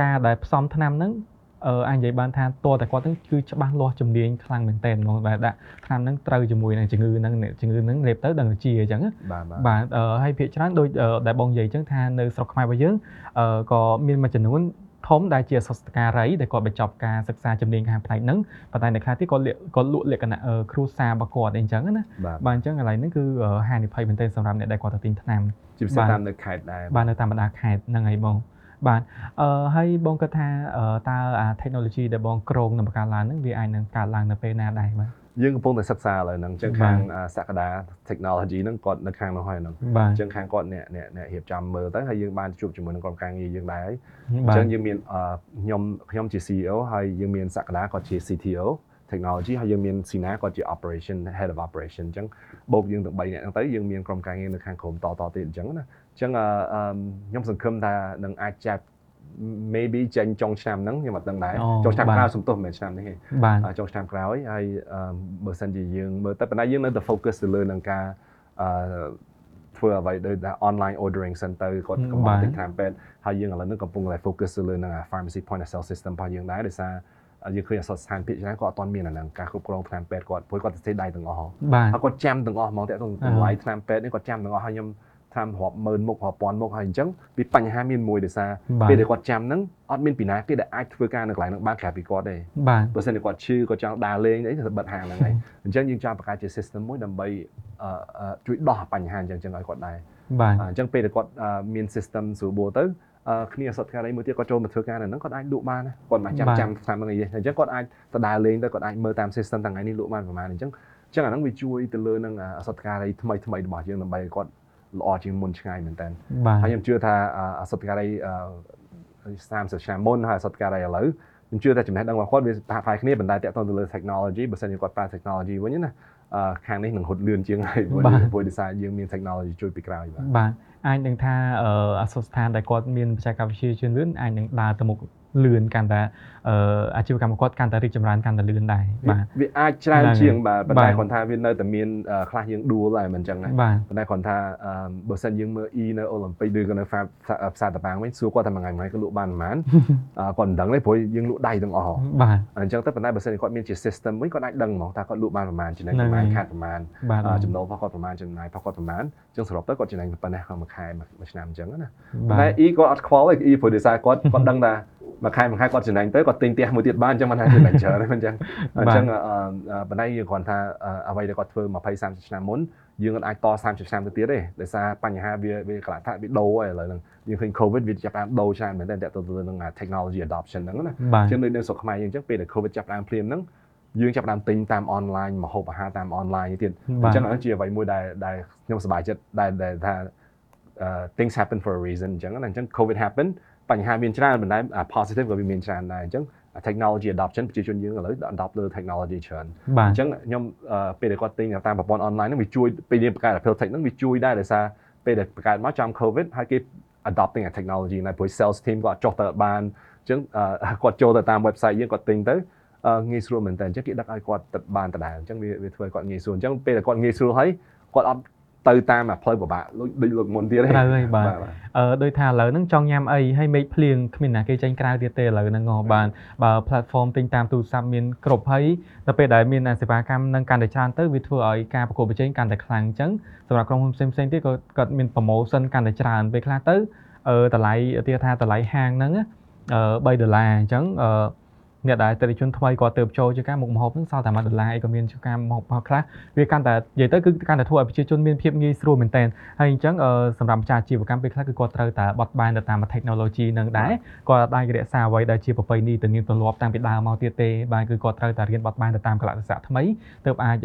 ការដែលផ្សំថ្នាំហ្នឹងអឺអាចនិយាយបានថាតើតែគាត់ហ្នឹងគឺច្បាស់លាស់ជំនាញខ្លាំងមែនតើហ្មងដែលដាក់ថ្នាំហ្នឹងត្រូវជាមួយនឹងជំងឺហ្នឹងជំងឺហ្នឹងលេបទៅដឹងជាអញ្ចឹងបាទហើយភាគច្រើនដូចដែលបងនិយាយអញ្ចឹងថានៅស្រុកខ្មែររបស់យើងអឺក៏មានមួយចំនួន ធំដែលជាសិស្សការីដែលគាត់បញ្ចប់ការសិក្សាជំនាញខាងផ្នែកហ្នឹងប៉ុន្តែនៅខ្លះទៀតគាត់គាត់លក់លក្ខណៈគ្រូសារបស់គាត់អីចឹងណាបាទអញ្ចឹងកន្លែងហ្នឹងគឺហានិភ័យមែនទែនសម្រាប់អ្នកដែលគាត់ទៅទិញថ្នាំជាពិសេសតាមនៅខេត្តដែរបាទនៅតាមបណ្ដាខេត្តហ្នឹងហើយបងបាទអឺហើយបងគិតថាតើអា technology ដែលបងក្រងនឹងបង្កើតឡើងហ្នឹងវាអាចនឹងកើតឡើងនៅពេលណាដែរបាទ យើងកំពុងតែសិក្សាឥឡូវហ្នឹងអញ្ចឹងខាងសក្តា technology ហ្នឹងគាត់នៅខាងនោះហើយហ្នឹងអញ្ចឹងខាងគាត់អ្នកអ្នកអ្នករៀបចំមើលទៅហើយយើងបានជួបជាមួយនឹងក្រុមការងារយើងដែរហើយអញ្ចឹងយើងមានខ្ញុំខ្ញុំជា CEO ហើយយើងមានសក្តាគាត់ជា CTO technology ហើយយើងមាន Sina គាត់ជា operation head of operation អញ្ចឹងបូកយើងទាំង3នាក់ហ្នឹងទៅយើងមានក្រុមការងារនៅខាងក្រុមតតទៀតអញ្ចឹងណាអញ្ចឹងខ្ញុំសង្ឃឹមថានឹងអាចចាប់ maybe ចេញចុងឆ្នាំហ្នឹងខ្ញុំអត់ដឹងដែរចុងឆ្នាំក្រោយសំទោសមិនមែនឆ្នាំនេះទេចុងឆ្នាំក្រោយហើយបើសិនជាយើងមើលទៅប៉ុន្តែយើងនៅតែ focus ទៅលើនឹងការអឺធ្វើអ្វីដូចថា online ordering center គាត់កំពុងទិញថ្នាំពេទ្យហើយយើងឥឡូវនេះកំពុងតែ focus ទៅលើនឹង pharmacy point of sale system របស់យើងដែរដោយសារយើងឃើញអសស្ថានភាពច្រើនគាត់អត់ទាន់មានអាហ្នឹងការគ្រប់គ្រងថ្នាំពេទ្យគាត់ព្រោះគាត់ទៅស្ទេដៃទាំងអស់ហើយគាត់ចាំទាំងអស់ហ្មងតែតម្លៃថ្នាំពេទ្យនេះគាត់ចាំទាំងអស់ហើយខ្ញុំ តាមរាប់ម៉ឺនមុខរាប់ពាន់មុខហើយអញ្ចឹងវាបញ្ហាមានមួយដោយសារពេលដែលគាត់ចាំហ្នឹងអត់មានពីណាគេដែលអាចធ្វើការនៅកន្លែងហ្នឹងបានក្រៅពីគាត់ទេបាទបើមិនគាត់ឈឺគាត់ចង់ដើរលេងអីទៅបិទហាងហ្នឹងហើយអញ្ចឹងយើងចង់បង្កើតជា system មួយដើម្បីជួយដោះបញ្ហាអញ្ចឹងឲ្យគាត់ដែរបាទអញ្ចឹងពេលដែលគាត់មាន system ស្រួលបួរទៅគ្នាសតការីមួយទៀតគាត់ចូលមកធ្វើការនៅហ្នឹងគាត់អាចលក់បានគាត់មិនចាំចាំតាមហ្នឹងអីអញ្ចឹងគាត់អាចទៅដើរលេងទៅគាត់អាចមើលតាម system ទាំងថ្ងៃនេះលក់បានប្រហែលអញ្ចឹងអញ្ចឹងអាហ្នឹងវាជួយទៅលើនឹងសតការីថ្មីថ្មីរបស់យើងដើម្បីគាត់ ល្អជាងមុនឆ្ងាយមែនតើហើយខ្ញុំជឿថាអសតការី30ឆ្នាំមុនហើយអសតការីឥឡូវខ្ញុំជឿថាចំណេះដឹងរបស់គាត់វាប្រហាក់គ្នាបណ្ដាតទៅទៅលើ technology បើសិនជាគាត់ប្រើ technology វិញណាខាងនេះនឹងហត់លឿនជាងហើយព្រោះដោយសារយើងមាន technology ជួយពីក្រោយបាទបាទអាចនឹងថាអសស្ថានដែលគាត់មានបច្ចេកវិទ្យាជឿនលឿនអាចនឹងដើរទៅមុខ លឿនកាន់តែអាជីវកម្មគាត់កាន់តែរីកចម្រើនកាន់តែលឿនដែរបាទវាអាចច្រើនជាងបាទប៉ុន្តែគាត់ថាវានៅតែមានខ្លះយើងដួលដែរមិនអញ្ចឹងណាប៉ុន្តែគាត់ថាបើសិនយើងមើល E នៅអូឡ িম্প ិកឬក៏នៅផ្សារតបាំងវិញសួរគាត់ថាមួយថ្ងៃមួយថ្ងៃក៏លក់បានប៉ុន្មានគាត់មិនដឹងទេព្រោះយើងលក់ដៃទាំងអស់បាទអញ្ចឹងទៅប៉ុន្តែបើសិនគាត់មានជា system វិញគាត់អាចដឹងហ្មងថាគាត់លក់បានប្រហែលចំណេញប្រហែលខាតប្រហែលចំណូលរបស់គាត់ប្រហែលចំណាយរបស់គាត់ប្រហែលអញ្ចឹងសរុបទៅគាត់ចំណេញប៉ុណ្ណេះមួយខែមួយឆ្នាំអញ្ចឹងណាប៉ុន្តែ E គាត់អត់ខ្វល់ទេ E ព្រោះដោយសារគាត់គាត់ដឹងថា មួយខែមួយខែគាត់ចំណេញទៅគាត់ទិញផ្ទះមួយទៀតបានអញ្ចឹងមិនថាចំណេញច្រើនទេមិនអញ្ចឹងអញ្ចឹងបណ្ដៃយើងគ្រាន់ថាអ្វីដែលគាត់ធ្វើ20 30ឆ្នាំមុនយើងអត់អាចត30ឆ្នាំទៅទៀតទេដោយសារបញ្ហាវាវាកន្លះថាវាដូរហើយឥឡូវហ្នឹងយើងឃើញ COVID វាចាប់ផ្ដើមដូរច្រើនមែនតើតទៅទៅនឹង technology adoption ហ្នឹងណាអញ្ចឹងនៅនៅស្រុកខ្មែរយើងអញ្ចឹងពេលដែល COVID ចាប់ផ្ដើមភ្លាមហ្នឹងយើងចាប់ផ្ដើមទិញតាមអនឡាញមកហូបអាហារតាមអនឡាញទៀតអញ្ចឹងហ្នឹងជាអ្វីមួយដែលដែលខ្ញុំសប្បាយចិត្តដែលថា things happen for a reason អញ្ចឹងណាអញ្ចឹង COVID happen បញ្ហាមានច្រើនប៉ុន្តែ positive ក៏វាមានច្រើនដែរអញ្ចឹង technology adoption ប្រជាជនយើងឥឡូវ adopt លើ technology ច្រើនអញ្ចឹងខ្ញុំពេលដែលគាត់ទិញតាមប្រព័ន្ធ online ហ្នឹងវាជួយពេលយើងបង្កើត Apple Tech ហ្នឹងវាជួយដែរដោយសារពេលដែលបង្កើតមកចំ COVID ហើយគេ adopting a technology ណាព្រោះ sales team គាត់ចុះទៅបានអញ្ចឹងគាត់ចូលទៅតាម website យើងគាត់ទិញទៅងាយស្រួលមែនតើអញ្ចឹងគេដឹកឲ្យគាត់ទៅបានដដែលអញ្ចឹងវាវាធ្វើឲ្យគាត់ងាយស្រួលអញ្ចឹងពេលដែលគាត់ងាយស្រួលហើយគាត់អត់ ទៅតាមផ្លូវពិបាកដូចលោកមុនទៀតទេត្រូវហើយបាទអឺដូចថាឥឡូវហ្នឹងចង់ញ៉ាំអីហើយមេឃភ្លៀងគ្មានណាគេចេញក្រៅទៀតទេឥឡូវហ្នឹងហ៎បាទបើ platform ទិញតាមទូរស័ព្ទមានគ្រប់ហើយដល់ពេលដែលមានសេវាកម្មនឹងកាន់តែច្រើនទៅវាធ្វើឲ្យការប្រកួតប្រជែងកាន់តែខ្លាំងអញ្ចឹងសម្រាប់ក្រុមហ៊ុនផ្សេងផ្សេងទៀតក៏គាត់មាន promotion កាន់តែច្រើនពេលខ្លះទៅអឺតម្លៃទៀតថាតម្លៃហាងហ្នឹងអឺ3ដុល្លារអញ្ចឹងអឺ អ្នកដែលតិថិជនថ្មីគាត់ទៅចូលជាការមុខម្ហូបហ្នឹងសល់តែ1ដុល្លារអីក៏មានជាការមុខម្ហូបខ្លះវាកាន់តែនិយាយទៅគឺកាន់តែធ្វើឲ្យប្រជាជនមានភាពងាយស្រួលមែនទែនហើយអញ្ចឹងសម្រាប់ម្ចាស់អាជីវកម្មពេលខ្លះគឺគាត់ត្រូវតែបត់បែនទៅតាម technology នឹងដែរគាត់អាចរក្សាអ្វីដែលជាប្រពៃណីទៅងៀមទម្លាប់តាំងពីដើមមកទៀតទេបាទគឺគាត់ត្រូវតែរៀនបត់បែនទៅតាមកលៈទេសៈថ្មីទើបអាច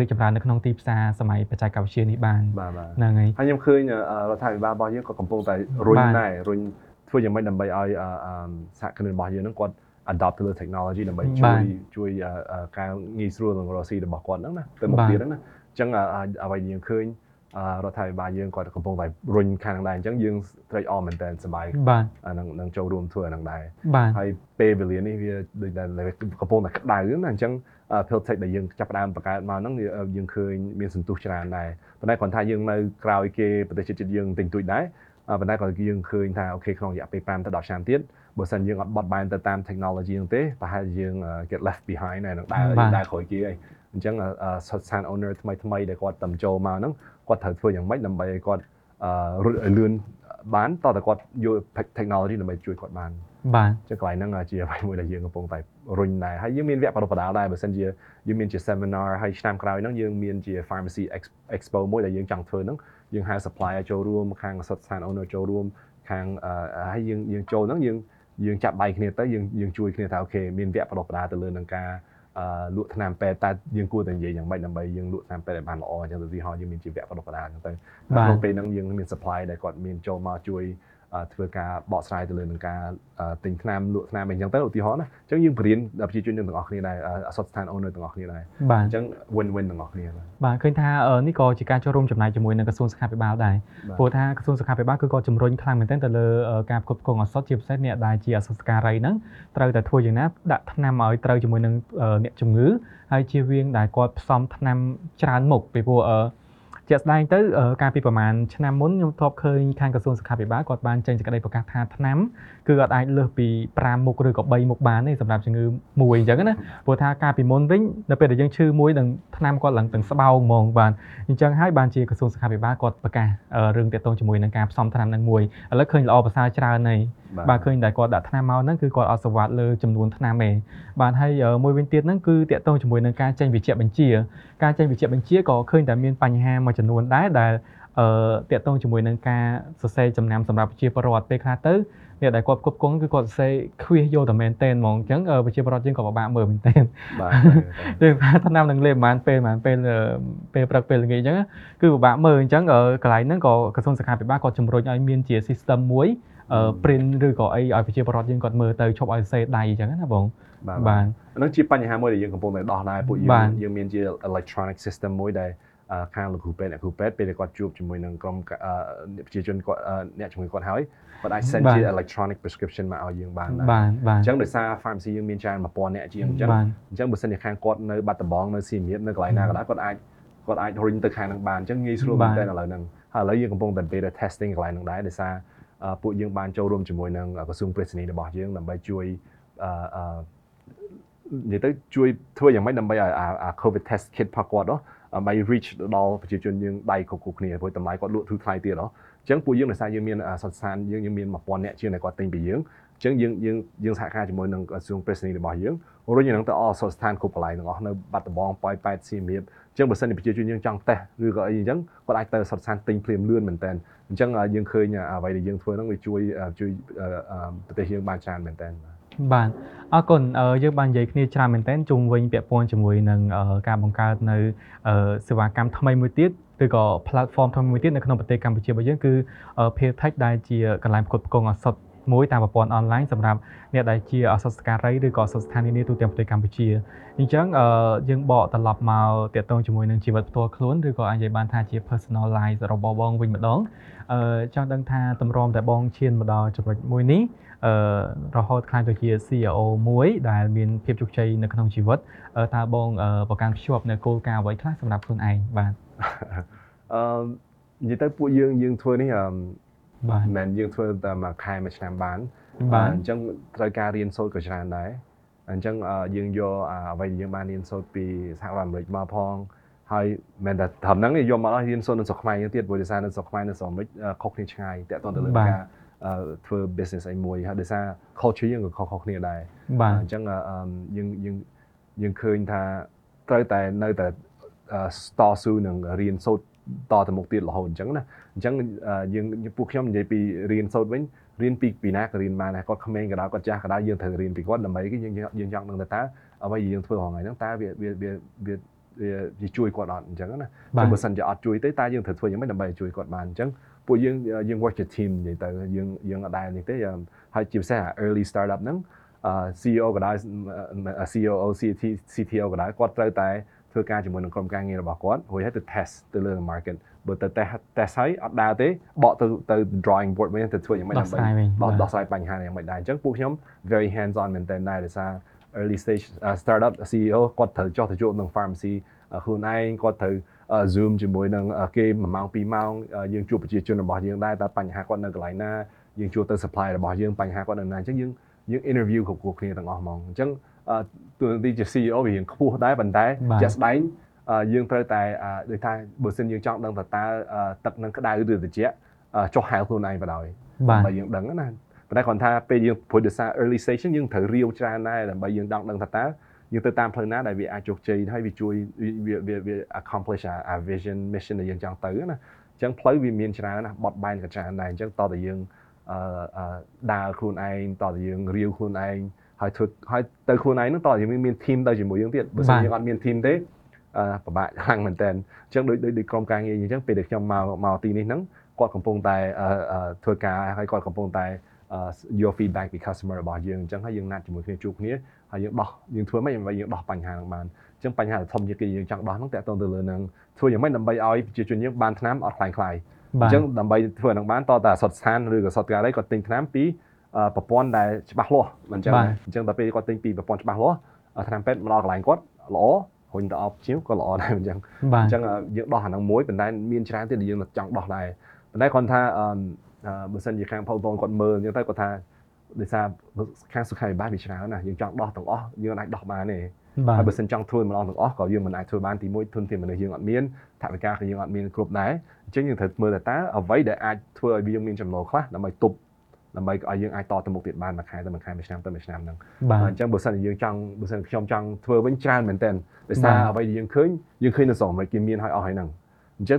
រីកចម្រើននៅក្នុងទីផ្សារសម័យបច្ចេកវិទ្យានេះបានហ្នឹងហើយហើយខ្ញុំឃើញរដ្ឋាភិបាលរបស់យើងក៏កំពុងតែរុញដែររុញ ធ្វើយ៉ាងម៉េចដើម្បីឲ្យសហគ្រិនរបស់យើងហ្នឹងគាត់ adopt ទៅលើ technology ដើម្បីជួយជួយការងាយស្រួលក្នុងរកស៊ីរបស់គាត់ហ្នឹងណាទៅមុខទៀតហ្នឹងណាអញ្ចឹងអ្វីយើងឃើញរដ្ឋាភិបាលយើងគាត់កំពុងតែរុញខាងហ្នឹងដែរអញ្ចឹងយើងត្រេកអរមែនតើសប្បាយនឹងនឹងចូលរួមធ្វើអាហ្នឹងដែរហើយពេលវេលានេះវាដូចតែកំពុងតែក្តៅណាអញ្ចឹង Piltech ដែលយើងចាប់ផ្ដើមបង្កើតមកហ្នឹងយើងឃើញមានសន្ទុះច្រើនដែរប៉ុន្តែគ្រាន់ថាយើងនៅក្រោយគេប្រទេសជាតិយើងទិញទួចដែរ ប៉ុន្តែក៏យើងឃើញថាអូខេក្នុងរយៈពេល5ទៅ10ឆ្នាំទៀតបើសិនយើងអត់បត់បែនទៅតាម technology ហ្នឹងទេប្រហែលយើង get left behind នៅនឹងដើរដើរក្រោយគេហើយអញ្ចឹង Sotsan owner ថ្មីថ្មីដែលគាត់តំចូលមកហ្នឹងគាត់ត្រូវធ្វើយ៉ាងម៉េចដើម្បីឲ្យគាត់រត់ឲ្យលឿនបានតើតើគាត់យក technology ដើម្បីជួយគាត់បានបាទចឹងកន្លែងហ្នឹងជាអ្វីមួយដែលយើងកំពុងតែរុញដែរហើយយើងមានវគ្គបណ្ដុះបណ្ដាលដែរបើសិនជាយើងមានជា seminar ហើយឆ្នាំក្រោយហ្នឹងយើងមានជា pharmacy expo មួយដែលយើងចង់ធ្វើហ្នឹង យើងហៅ supplier ចូលរួមខាងសុទ្ធស្ថាន owner ចូលរួមខាងហើយយើងយើងចូលហ្នឹងយើងយើងចាប់ដៃគ្នាទៅយើងយើងជួយគ្នាថាអូខេមានវគ្គបណ្ដុះបណ្ដាលទៅលើនឹងការលក់ថ្នាំពេទ្យតែយើងគួរតែនិយាយយ៉ាងម៉េចដើម្បីយើងលក់ថ្នាំពេទ្យឲ្យបានល្អអញ្ចឹងទៅទីហោយើងមានជីវៈបណ្ដុះបណ្ដាលអញ្ចឹងទៅក្នុងពេលហ្នឹងយើងមាន supply ដែលគាត់មានចូលមកជួយ ធ្វើការបកស្រាយទៅលើនឹងការទិញថ្នាំលក់ថ្នាំអីចឹងទៅឧទាហរណ៍ណាអញ្ចឹងយើងបរៀនដល់ប្រជាជនយើងទាំងអស់គ្នាដែរអសតស្ថាន owner ទាំងអស់គ្នាដែរអញ្ចឹង win win ទាំងអស់គ្នាបាទឃើញថានេះក៏ជាការចូលរួមចំណែកជាមួយនឹងក្រសួងសុខាភិបាលដែរព្រោះថាក្រសួងសុខាភិបាលគឺក៏ជំរុញខ្លាំងមែនទែនទៅលើការផ្គត់ផ្គង់អសតជាពិសេសអ្នកដែលជាអសតការីហ្នឹងត្រូវតែធ្វើយ៉ាងណាដាក់ថ្នាំឲ្យត្រូវជាមួយនឹងអ្នកជំងឺហើយជៀសវាងដែលគាត់ផ្សំថ្នាំច្រើនមុខពីព្រោះ ជាក់ស្ដែងទៅកាលពីប្រហែលឆ្នាំមុនខ្ញុំធ្លាប់ឃើញខាងក្រសួងសុខាភិបាលគាត់បានចេញសេចក្តីប្រកាសថាថ្នាំ គឺអត់អាចលើសពី5មុខឬក៏3មុខបានទេសម្រាប់ជំងឺមួយអញ្ចឹងណាព្រោះថាកាលពីមុនវិញនៅពេលដែលយើងឈឺមួយនឹងថ្នាំគាត់ឡើងទាំងស្បោងហ្មងបាទអញ្ចឹងហើយបានជាក្រសួងសុខាភិបាលគាត់ប្រកាសរឿងទាក់ទងជាមួយនឹងការផ្សំថ្នាំនឹងមួយឥឡូវឃើញល្អប្រសើរច្រើនហើយបាទឃើញតែគាត់ដាក់ថ្នាំមកហ្នឹងគឺគាត់អត់សវត្តលើចំនួនថ្នាំទេបាទហើយមួយវិញទៀតហ្នឹងគឺតាក់ទងជាមួយនឹងការចេញវិជ្ជាបញ្ជា ការចេញវិជ្ជាបញ្ជាក៏ឃើញតែមានបញ្ហាមួយចំនួនដែរដែលអឺតាក់ទងជាមួយនឹងការសរសេរចំណាំសម្រាប់ប្រជាពលរដ្ឋពេលខ្លះទៅ អ្នកដែលគាត់គ្រប់គងគឺគាត់សរសេរខ្វៀសយកតែមែនតែនហ្មងអញ្ចឹងប្រជាពលរដ្ឋយើងក៏ពិបាកមើលមែនតែនបាទយើងថាឆ្នាំនឹងលេបប្រហែលពេលប្រហែលពេលពេលព្រឹកពេលល្ងាចអញ្ចឹងគឺពិបាកមើលអញ្ចឹងកន្លែងហ្នឹងក៏ក្រសួងសុខាភិបាលគាត់ជំរុញឲ្យមានជា system មួយ print ឬក៏អីឲ្យប្រជាពលរដ្ឋយើងគាត់មើលទៅឈប់ឲ្យសេដៃអញ្ចឹងណាបងបាទបាទហ្នឹងជាបញ្ហាមួយដែលយើងកំពុងតែដោះដែរពួកយើងយើងមានជា electronic system មួយដែល ខាងលោកគ្រូពេទ្យអ្នកគ្រូពេទ្យពេលគាត់ជួបជាមួយនឹងក្រុមប្រជាជនគាត់អ្នកជំងឺគាត់ហើយគាត់អាច send ជា electronic prescription មកឲ្យយើងបានដែរបាទបាទអញ្ចឹងដោយសារ pharmacy យើងមានច្រើន1000អ្នកជាងអញ្ចឹងអញ្ចឹងបើសិនជាខាងគាត់នៅបាត់ដំបងនៅសៀមរាបនៅកន្លែងណាក៏ដោយគាត់អាចគាត់អាចរុញទៅខាងហ្នឹងបានអញ្ចឹងងាយស្រួលមែនតើឥឡូវហ្នឹងហើយឥឡូវយើងកំពុងតែ beta testing កន្លែងហ្នឹងដែរដោយសារពួកយើងបានចូលរួមជាមួយនឹងក្រសួងប្រេសនីរបស់យើងដើម្បីជួយអឺនិយាយទៅជួយធ្វើយ៉ាងម៉េចដើម្បីឲ្យអា COVID test kit ផកគាត់ ដើម្បី reach ដល់ប្រជាជនយើងដៃគ្រប់គ្រប់គ្នាព្រោះតម្លៃគាត់លក់ធូរថ្លៃទៀតហ៎អញ្ចឹងពួកយើងដោយសារយើងមានសន្តានយើងយើងមាន1000អ្នកជាងដែលគាត់ទិញពីយើងអញ្ចឹងយើងយើងយើងសហការជាមួយនឹងក្រសួងប្រេសនីរបស់យើងរុញនឹងទៅអសស្ថានគ្រប់កន្លែងទាំងអស់នៅបាត់ដំបងប៉ោយប៉ែតសៀមរាបអញ្ចឹងបើសិនជាប្រជាជនយើងចង់តេស្តឬក៏អីអញ្ចឹងគាត់អាចទៅសស្ថានទិញភ្លាមលឿនមែនតើអញ្ចឹងយើងឃើញអ្វីដែលយើងធ្វើហ្នឹងវាជួយជួយប្រទេសយើងបានច្រើនមែនតើ បាទអរគុណយើងបាននិយាយគ្នាច្រើនមែនទែនជុំវិញពាក់ព័ន្ធជាមួយនឹងការបង្កើតនៅសេវាកម្មថ្មីមួយទៀតឬក៏ platform ថ្មីមួយទៀតនៅក្នុងប្រទេសកម្ពុជារបស់យើងគឺ PayTech ដែលជាកន្លែងផ្គត់ផ្គង់ឱសថមួយតាមប្រព័ន្ធអនឡាញសម្រាប់អ្នកដែលជាអសស្ការីឬក៏អសស្ថានីនាទូទាំងប្រទេសកម្ពុជាអញ្ចឹងយើងបកត្រឡប់មកតាក់ទងជាមួយនឹងជីវិតផ្ទាល់ខ្លួនឬក៏អាចនិយាយបានថាជា personal life របស់បងវិញម្ដងអឺចង់ដឹងថាតម្រាំតែបងឈានមកដល់ចំណុចមួយនេះអឺ រហូតខ្លាចទៅជា CEO មួយដែលមានភាពជោគជ័យនៅក្នុងជីវិតតើបងប្រកាន់ភ្ជាប់នៅគោលការណ៍អ្វីខ្លះសម្រាប់ខ្លួនឯងបាទអឺនិយាយទៅពួកយើងយើងធ្វើនេះអឺបាទមិនមែនយើងធ្វើតែមួយខែមួយឆ្នាំបានបាទអញ្ចឹងត្រូវការរៀនសូត្រក៏ច្រើនដែរអញ្ចឹងយើងយកអ្វីដែលយើងបានរៀនសូត្រពីសហរដ្ឋអាមេរិកមកផងហើយមិនតែត្រឹមហ្នឹងយកមកដល់រៀនសូត្រនៅស្រុកខ្មែរយើងទៀតព្រោះដោយសារនៅស្រុកខ្មែរនៅស្រុកអាមេរិកខុសគ្នាឆ្ងាយតាក់ទងទៅលើការ ធ្វើ business អីមួយហើយដោយសារ culture យើងក៏ខុសៗគ្នាដែរបាទអញ្ចឹងយើងយើងយើងឃើញថាត្រូវតែនៅតែតស៊ូនឹងរៀនសូត្រតទៅមុខទៀតរហូតអញ្ចឹងណាអញ្ចឹងយើងពួកខ្ញុំនិយាយពីរៀនសូត្រវិញរៀនពីពីណាក៏រៀនបានដែរគាត់ក្មេងក៏ដោយគាត់ចាស់ក៏ដោយយើងត្រូវរៀនពីគាត់ដើម្បីយើងយើងចង់ដឹងថាតើអ្វីយើងធ្វើរហងៃហ្នឹងតើវាវាវាវាវាជួយគាត់អត់អញ្ចឹងណាបើសិនជាអត់ជួយទេតើយើងត្រូវធ្វើយ៉ាងម៉េចដើម្បីជួយគាត់បានអញ្ចឹង ពួកយើងយើង work as team និយាយទៅយើងយើងអត់ដែរនេះទេហើយជាពិសេស early startup ហ្នឹង CEO ក៏ដោយ COO CTO ក៏ដោយគាត់ត្រូវតែធ្វើការជាមួយនឹងក្រុមការងាររបស់គាត់រួចហើយទៅ test ទៅលើ market បើទៅ test test ហើយអត់ដើរទេបកទៅទៅ drawing board វិញទៅធ្វើយ៉ាងម៉េចដើម្បីដោះស្រាយបញ្ហាយ៉ាងម៉េចដែរអញ្ចឹងពួកខ្ញុំ very hands on មែនតើដែរដោយសារ early stage startup CEO គាត់ត្រូវចោះទៅជួបនឹង pharmacy ខ្លួនឯងគាត់ត្រូវ Zoom ជាមួយនឹងគេ1ម៉ោង2ម៉ោងយើងជួបប្រជាជនរបស់យើងដែរតើបញ្ហាគាត់នៅកន្លែងណាយើងជួបទៅ supply របស់យើងបញ្ហាគាត់នៅណាអញ្ចឹងយើងយើង interview គ្រប់គ្រប់គ្នាទាំងអស់ហ្មងអញ្ចឹងទូនាទីជា CEO វារៀងខ្ពស់ដែរប៉ុន្តែជាក់ស្ដែងយើងត្រូវតែដូចថាបើសិនយើងចង់ដឹងថាតើទឹកនឹងក្តៅឬត្រជាក់ចុះហែលខ្លួនឯងបណ្ដោយដើម្បីយើងដឹងណាប៉ុន្តែគ្រាន់ថាពេលយើងព្រោះដោយសារ early station យើងត្រូវរាវច្រើនដែរដើម្បីយើងដឹងដឹងថាតើ យើងទៅតាមផ្លូវណាដែលវាអាចជោគជ័យហើយវាជួយវាវា accomplish our vision mission ដែលយើងចង់ទៅណាអញ្ចឹងផ្លូវវាមានច្រើនណាបត់បែនក៏ច្រើនដែរអញ្ចឹងតើតើយើងអឺដើរខ្លួនឯងតើតើយើងរាវខ្លួនឯងហើយធ្វើហើយទៅខ្លួនឯងហ្នឹងតើយើងមាន team ទៅជាមួយយើងទៀតបើមិនយើងអត់មាន team ទេអឺពិបាកខ្លាំងមែនតើអញ្ចឹងដូចដូចក្រុមការងារអញ្ចឹងពេលដែលខ្ញុំមកមកទីនេះហ្នឹងគាត់កំពុងតែធ្វើការហើយគាត់កំពុងតែ your feedback ពី customer របស់យើងអញ្ចឹងហើយយើងណាត់ជាមួយគ្នាជួបគ្នា ហើយយើងដោះយើងធ្វើម៉េចដើម្បីយើងដោះបញ្ហាហ្នឹងបានអញ្ចឹងបញ្ហាធំជាងគេយើងចង់ដោះហ្នឹងតើតទៅទៅលើនឹងធ្វើយ៉ាងម៉េចដើម្បីឲ្យប្រជាជនយើងបានថ្នាំអត់ខ្លាំងខ្លាយអញ្ចឹងដើម្បីធ្វើហ្នឹងបានតតែសុតស្ថានឬក៏សុតការីគាត់ទិញថ្នាំពីប្រព័ន្ធដែលច្បាស់លាស់មិនអញ្ចឹងអញ្ចឹងដល់ពេលគាត់ទិញពីប្រព័ន្ធច្បាស់លាស់ថ្នាំពេទ្យមកដល់កន្លែងគាត់ល្អរុញទៅអបជាវក៏ល្អដែរអញ្ចឹងអញ្ចឹងយើងដោះអាហ្នឹងមួយប៉ុន្តែមានច្រើនទៀតដែលយើងចង់ដោះដែរប៉ុន្តែគាត់ថាបើសិនជាខាងផលបងគាត់មើលអញ្ចឹងទៅគាត់ថា ដោយសារខាងសុខាភិបាលវាច្រើនណាស់យើងចង់ដោះទាំងអស់យើងអាចដោះបានទេហើយបើសិនចង់ធ្វើម្ដងទាំងអស់ក៏យើងមិនអាចធ្វើបានទីមួយធនធានមនុស្សយើងអត់មានថវិកាក៏យើងអត់មានគ្រប់ដែរអញ្ចឹងយើងត្រូវមើលតែតើអ្វីដែលអាចធ្វើឲ្យយើងមានចំណូលខ្លះដើម្បីទប់ដើម្បីឲ្យយើងអាចតទៅមុខទៀតបានមួយខែទៅមួយខែមួយឆ្នាំទៅមួយឆ្នាំហ្នឹងអញ្ចឹងបើសិនជាយើងចង់បើសិនខ្ញុំចង់ធ្វើវិញច្រើនមែនតើដោយសារអ្វីដែលយើងឃើញយើងឃើញនៅស្រុកអាមេរិកគេមានឲ្យអស់ហើយហ្នឹងអញ្ចឹង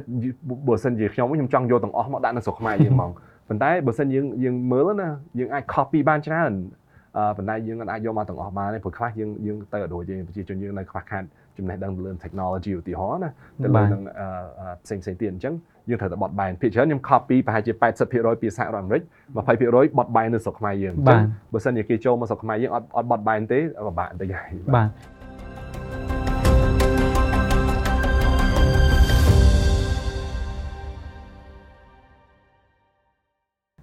បើសិនជាខ្ញុំខ្ញុំចង់យកទាំងអស់មកដាក់នៅស្រុកខ្មែរយើងហ្មង ប៉ុន្តែបើសិនយើងយើងមើលណាយើងអាច copy បានច្រើនអឺប៉ុន្តែយើងអាចយកមកទាំងអស់បានទេព្រោះខ្លះយើងយើងទៅអត់រួចទេប្រជាជនយើងនៅខ្វះខាតចំណេះដឹងទៅលើ technology ឧទាហរណ៍ណាទៅលើនឹងផ្សេងផ្សេងទៀតអញ្ចឹងយើងត្រូវតែបត់បែនភាគច្រើនខ្ញុំ copy ប្រហែលជា80%ពីសហរដ្ឋអាមេរិក20%បត់បែននៅស្រុកខ្មែរយើងអញ្ចឹងបើសិនជាគេចូលមកស្រុកខ្មែរយើងអត់អត់បត់បែនទេពិបាកបន្តិចហើយបាទ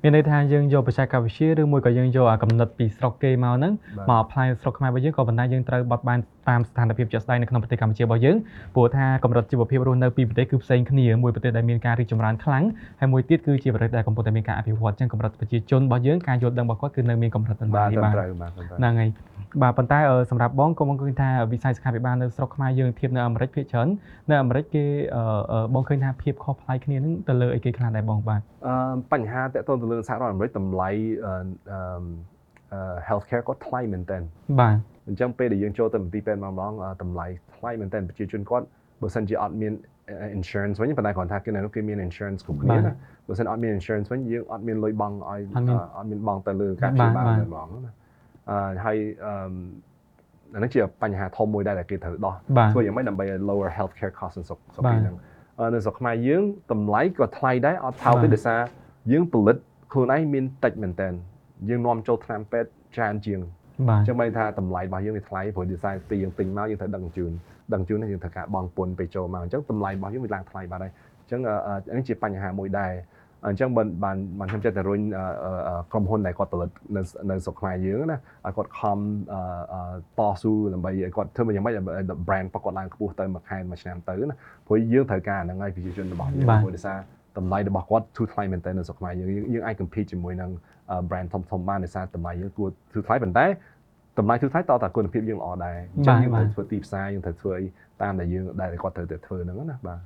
មានន័យថាយើងយកបច្ចេកវិទ្យាឬមួយក៏យើងយកអាកំណត់ពីស្រុកគេមកហ្នឹងមក apply ស្រុកខ្មែររបស់យើងក៏ប៉ុន្តែយើងត្រូវបត់បែនតាមស្ថានភាពជាក់ស្ដែងនៅក្នុងប្រទេសកម្ពុជារបស់យើងព្រោះថាកម្រិតជីវភាពរស់នៅពីប្រទេសគឺផ្សេងគ្នាមួយប្រទេសដែលមានការរីកចម្រើនខ្លាំងហើយមួយទៀតគឺជាប្រទេសដែលកំពុងតែមានការអភិវឌ្ឍចឹងកម្រិតប្រជាជនរបស់យើងការយល់ដឹងរបស់គាត់គឺនៅមានកម្រិតដល់បាទហ្នឹងហើយបាទប៉ុន្តែសម្រាប់បងក៏បងឃើញថាវិស័យសុខាភិបាលនៅស្រុកខ្មែរយើងធៀបនៅអាមេរិកភាគច្រើននៅអាមេរិកគេបងឃើញថាភាពខុសប្លែកគ្នានឹងទៅលើអីគេខ្លះដែរបងបាទអឺបញ្ហាតកតទៅលើសហរដ្ឋអាមេរិកតម្លៃអឺ healthcare ក៏ថ្លៃមែនតើបាទអញ្ចឹងពេលដែលយើងចូលទៅមន្ទីរពេទ្យម្ដងតម្លៃថ្លៃមែនតើប្រជាជនគាត់បើសិនជាអត់មាន insurance វិញប៉ុន្តែគាត់ថាគេនៅគេមាន insurance គ្រប់គ្នាណាបើសិនអត់មាន insurance វិញយើងអត់មានលុយបង់ឲ្យអត់មានបង់ទៅលើការព្យាបាលតែម្ដងណាអឺហើយអឺអានេះជាបញ្ហាធំមួយដែរដែលគេត្រូវដោះធ្វើយ៉ាងម៉េចដើម្បី lower healthcare cost នៅស្រុកស្រុកហ្នឹងនៅស្រុកខ្មែរយើងតម្លៃក៏ថ្លៃដែរអត់ថោកទេដោយសារយើងផលិត ខ្លួនឯងមានតិចមែនតើយើងនាំចូលថ្នាំពេទ្យច្រើនជាងបាទអញ្ចឹងបានថាតម្លៃរបស់យើងវាថ្លៃព្រោះ design ទីយើងទិញមកយើងត្រូវដឹងជូនដឹងជូននេះយើងត្រូវការបង់ពន្ធទៅចូលមកអញ្ចឹងតម្លៃរបស់យើងវាឡើងថ្លៃបាត់ហើយអញ្ចឹងនេះជាបញ្ហាមួយដែរអញ្ចឹងបានបានបានខ្ញុំចេះតែរុញក្រុមហ៊ុនដែលគាត់ផលិតនៅនៅស្រុកខ្មែរយើងណាឲ្យគាត់ខំតស៊ូដើម្បីឲ្យគាត់ធ្វើយ៉ាងម៉េចឲ្យ brand របស់គាត់ឡើងខ្ពស់ទៅមួយខែមួយឆ្នាំទៅណាព្រោះយើងត្រូវការហ្នឹងហើយប្រជាជនរបស់យើងព្រោះដោយសារ តម្លៃរបស់គាត់ធូរថ្លៃមែនទែននៅស្រុកខ្មែរយើងយើងអាច compete ជាមួយនឹង brand ធំធំបានដោយសារតម្លៃយើងគួរធូរថ្លៃប៉ុន្តែតម្លៃធូរថ្លៃតតែគុណភាពយើងល្អដែរអញ្ចឹងយើងត្រូវធ្វើទីផ្សារយើងត្រូវធ្វើអីតាមដែលយើងដែលគាត់ត្រូវតែធ្វើហ្នឹងណាបាទ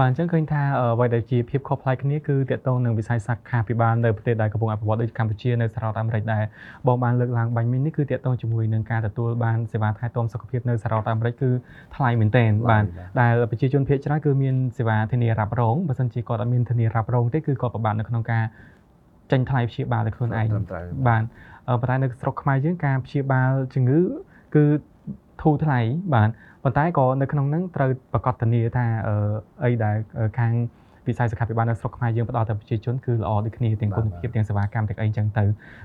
បាទអញ្ចឹងឃើញថាអ្វីដែលជាភាពខុសប្លែកគ្នាគឺតកតងនឹងវិស័យសុខាភិបាលនៅប្រទេសដែលកំពុងអភិវឌ្ឍដូចកម្ពុជានៅសហរដ្ឋអាមេរិកដែលបងបានលើកឡើងបាញ់មិញនេះគឺតកតងជាមួយនឹងការទទួលបានសេវាថែទាំសុខភាពនៅសហរដ្ឋអាមេរិកគឺថ្លៃមែនទែនបាទដែលប្រជាជនភាគច្រើនគឺមានសេវាធានារ៉ាប់រងបើមិនជាគាត់អត់មានធានារ៉ាប់រងទេគឺគាត់ពិបាកនៅក្នុងការចេញថ្លៃព្យាបាលដោយខ្លួនឯងបាទប៉ុន្តែនៅស្រុកខ្មែរយើងការព្យាបាលជំងឺគឺធូរថ្លៃបាទ ប៉ុន្តែក៏នៅក្នុងហ្នឹងត្រូវប្រកាសធានាថាអីដែលខាងវិស័យសុខាភិបាលនៅស្រុកខ្មែរយើងផ្ដល់ទៅប្រជាជនគឺល្អដូចគ្នាទាំងគុណភាពទាំងសេវាកម្មទាំងអីចឹងទៅ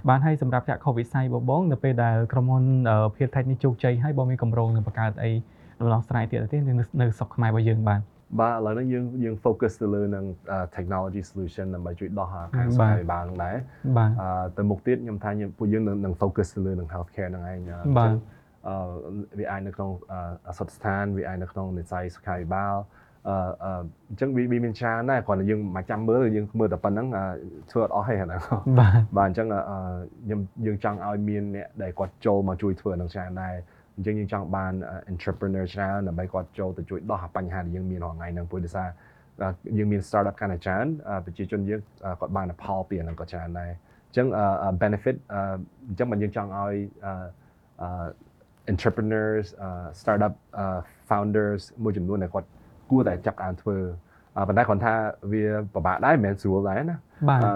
បានហើយសម្រាប់ចាក់ខុសវិស័យបបងនៅពេលដែលក្រុមហ៊ុនភៀតថេកនេះជោគជ័យហើយបងមានកម្រងនឹងបង្កើតអីដំណោះស្រាយទៀតទេនៅស្រុកខ្មែររបស់យើងបាទបាទឥឡូវនេះយើងយើង focus ទៅលើនឹង technology solution ដើម្បីជួយដោះខាងសុខាភិបាលហ្នឹងដែរបាទទៅមុខទៀតខ្ញុំថាពួកយើងនឹង focus ទៅលើនឹង healthcare ហ្នឹងឯងបាទអឺ វាអាចនៅក្នុងអសតស្ថានវាអាចនៅក្នុងនិស័យសុខាភិបាលអឺអញ្ចឹងវាមានច្រើនដែរគ្រាន់តែយើងមកចាំមើលយើងមើលតែប៉ុណ្្នឹងធ្វើអត់អស់ទេហ្នឹងបាទបាទអញ្ចឹងខ្ញុំយើងចង់ឲ្យមានអ្នកដែលគាត់ចូលមកជួយធ្វើនឹងច្រើនដែរអញ្ចឹងយើងចង់បាន entrepreneur ច្រើនដើម្បីគាត់ចូលទៅជួយដោះបញ្ហាដែលយើងមានរាល់ថ្ងៃហ្នឹងព្រោះដោយសារយើងមាន startup កាន់តែច្រើនប្រជាជនយើងគាត់បានផលពីហ្នឹងក៏ច្រើនដែរអញ្ចឹង benefit អញ្ចឹងមិនយើងចង់ឲ្យ entrepreneurs startup founders មួយចំនួនដែលគាត់គួរតែចាប់អានធ្វើប៉ុន្តែគ្រាន់ថាវាពិបាកដែរមិនមែនស្រួលដែរណា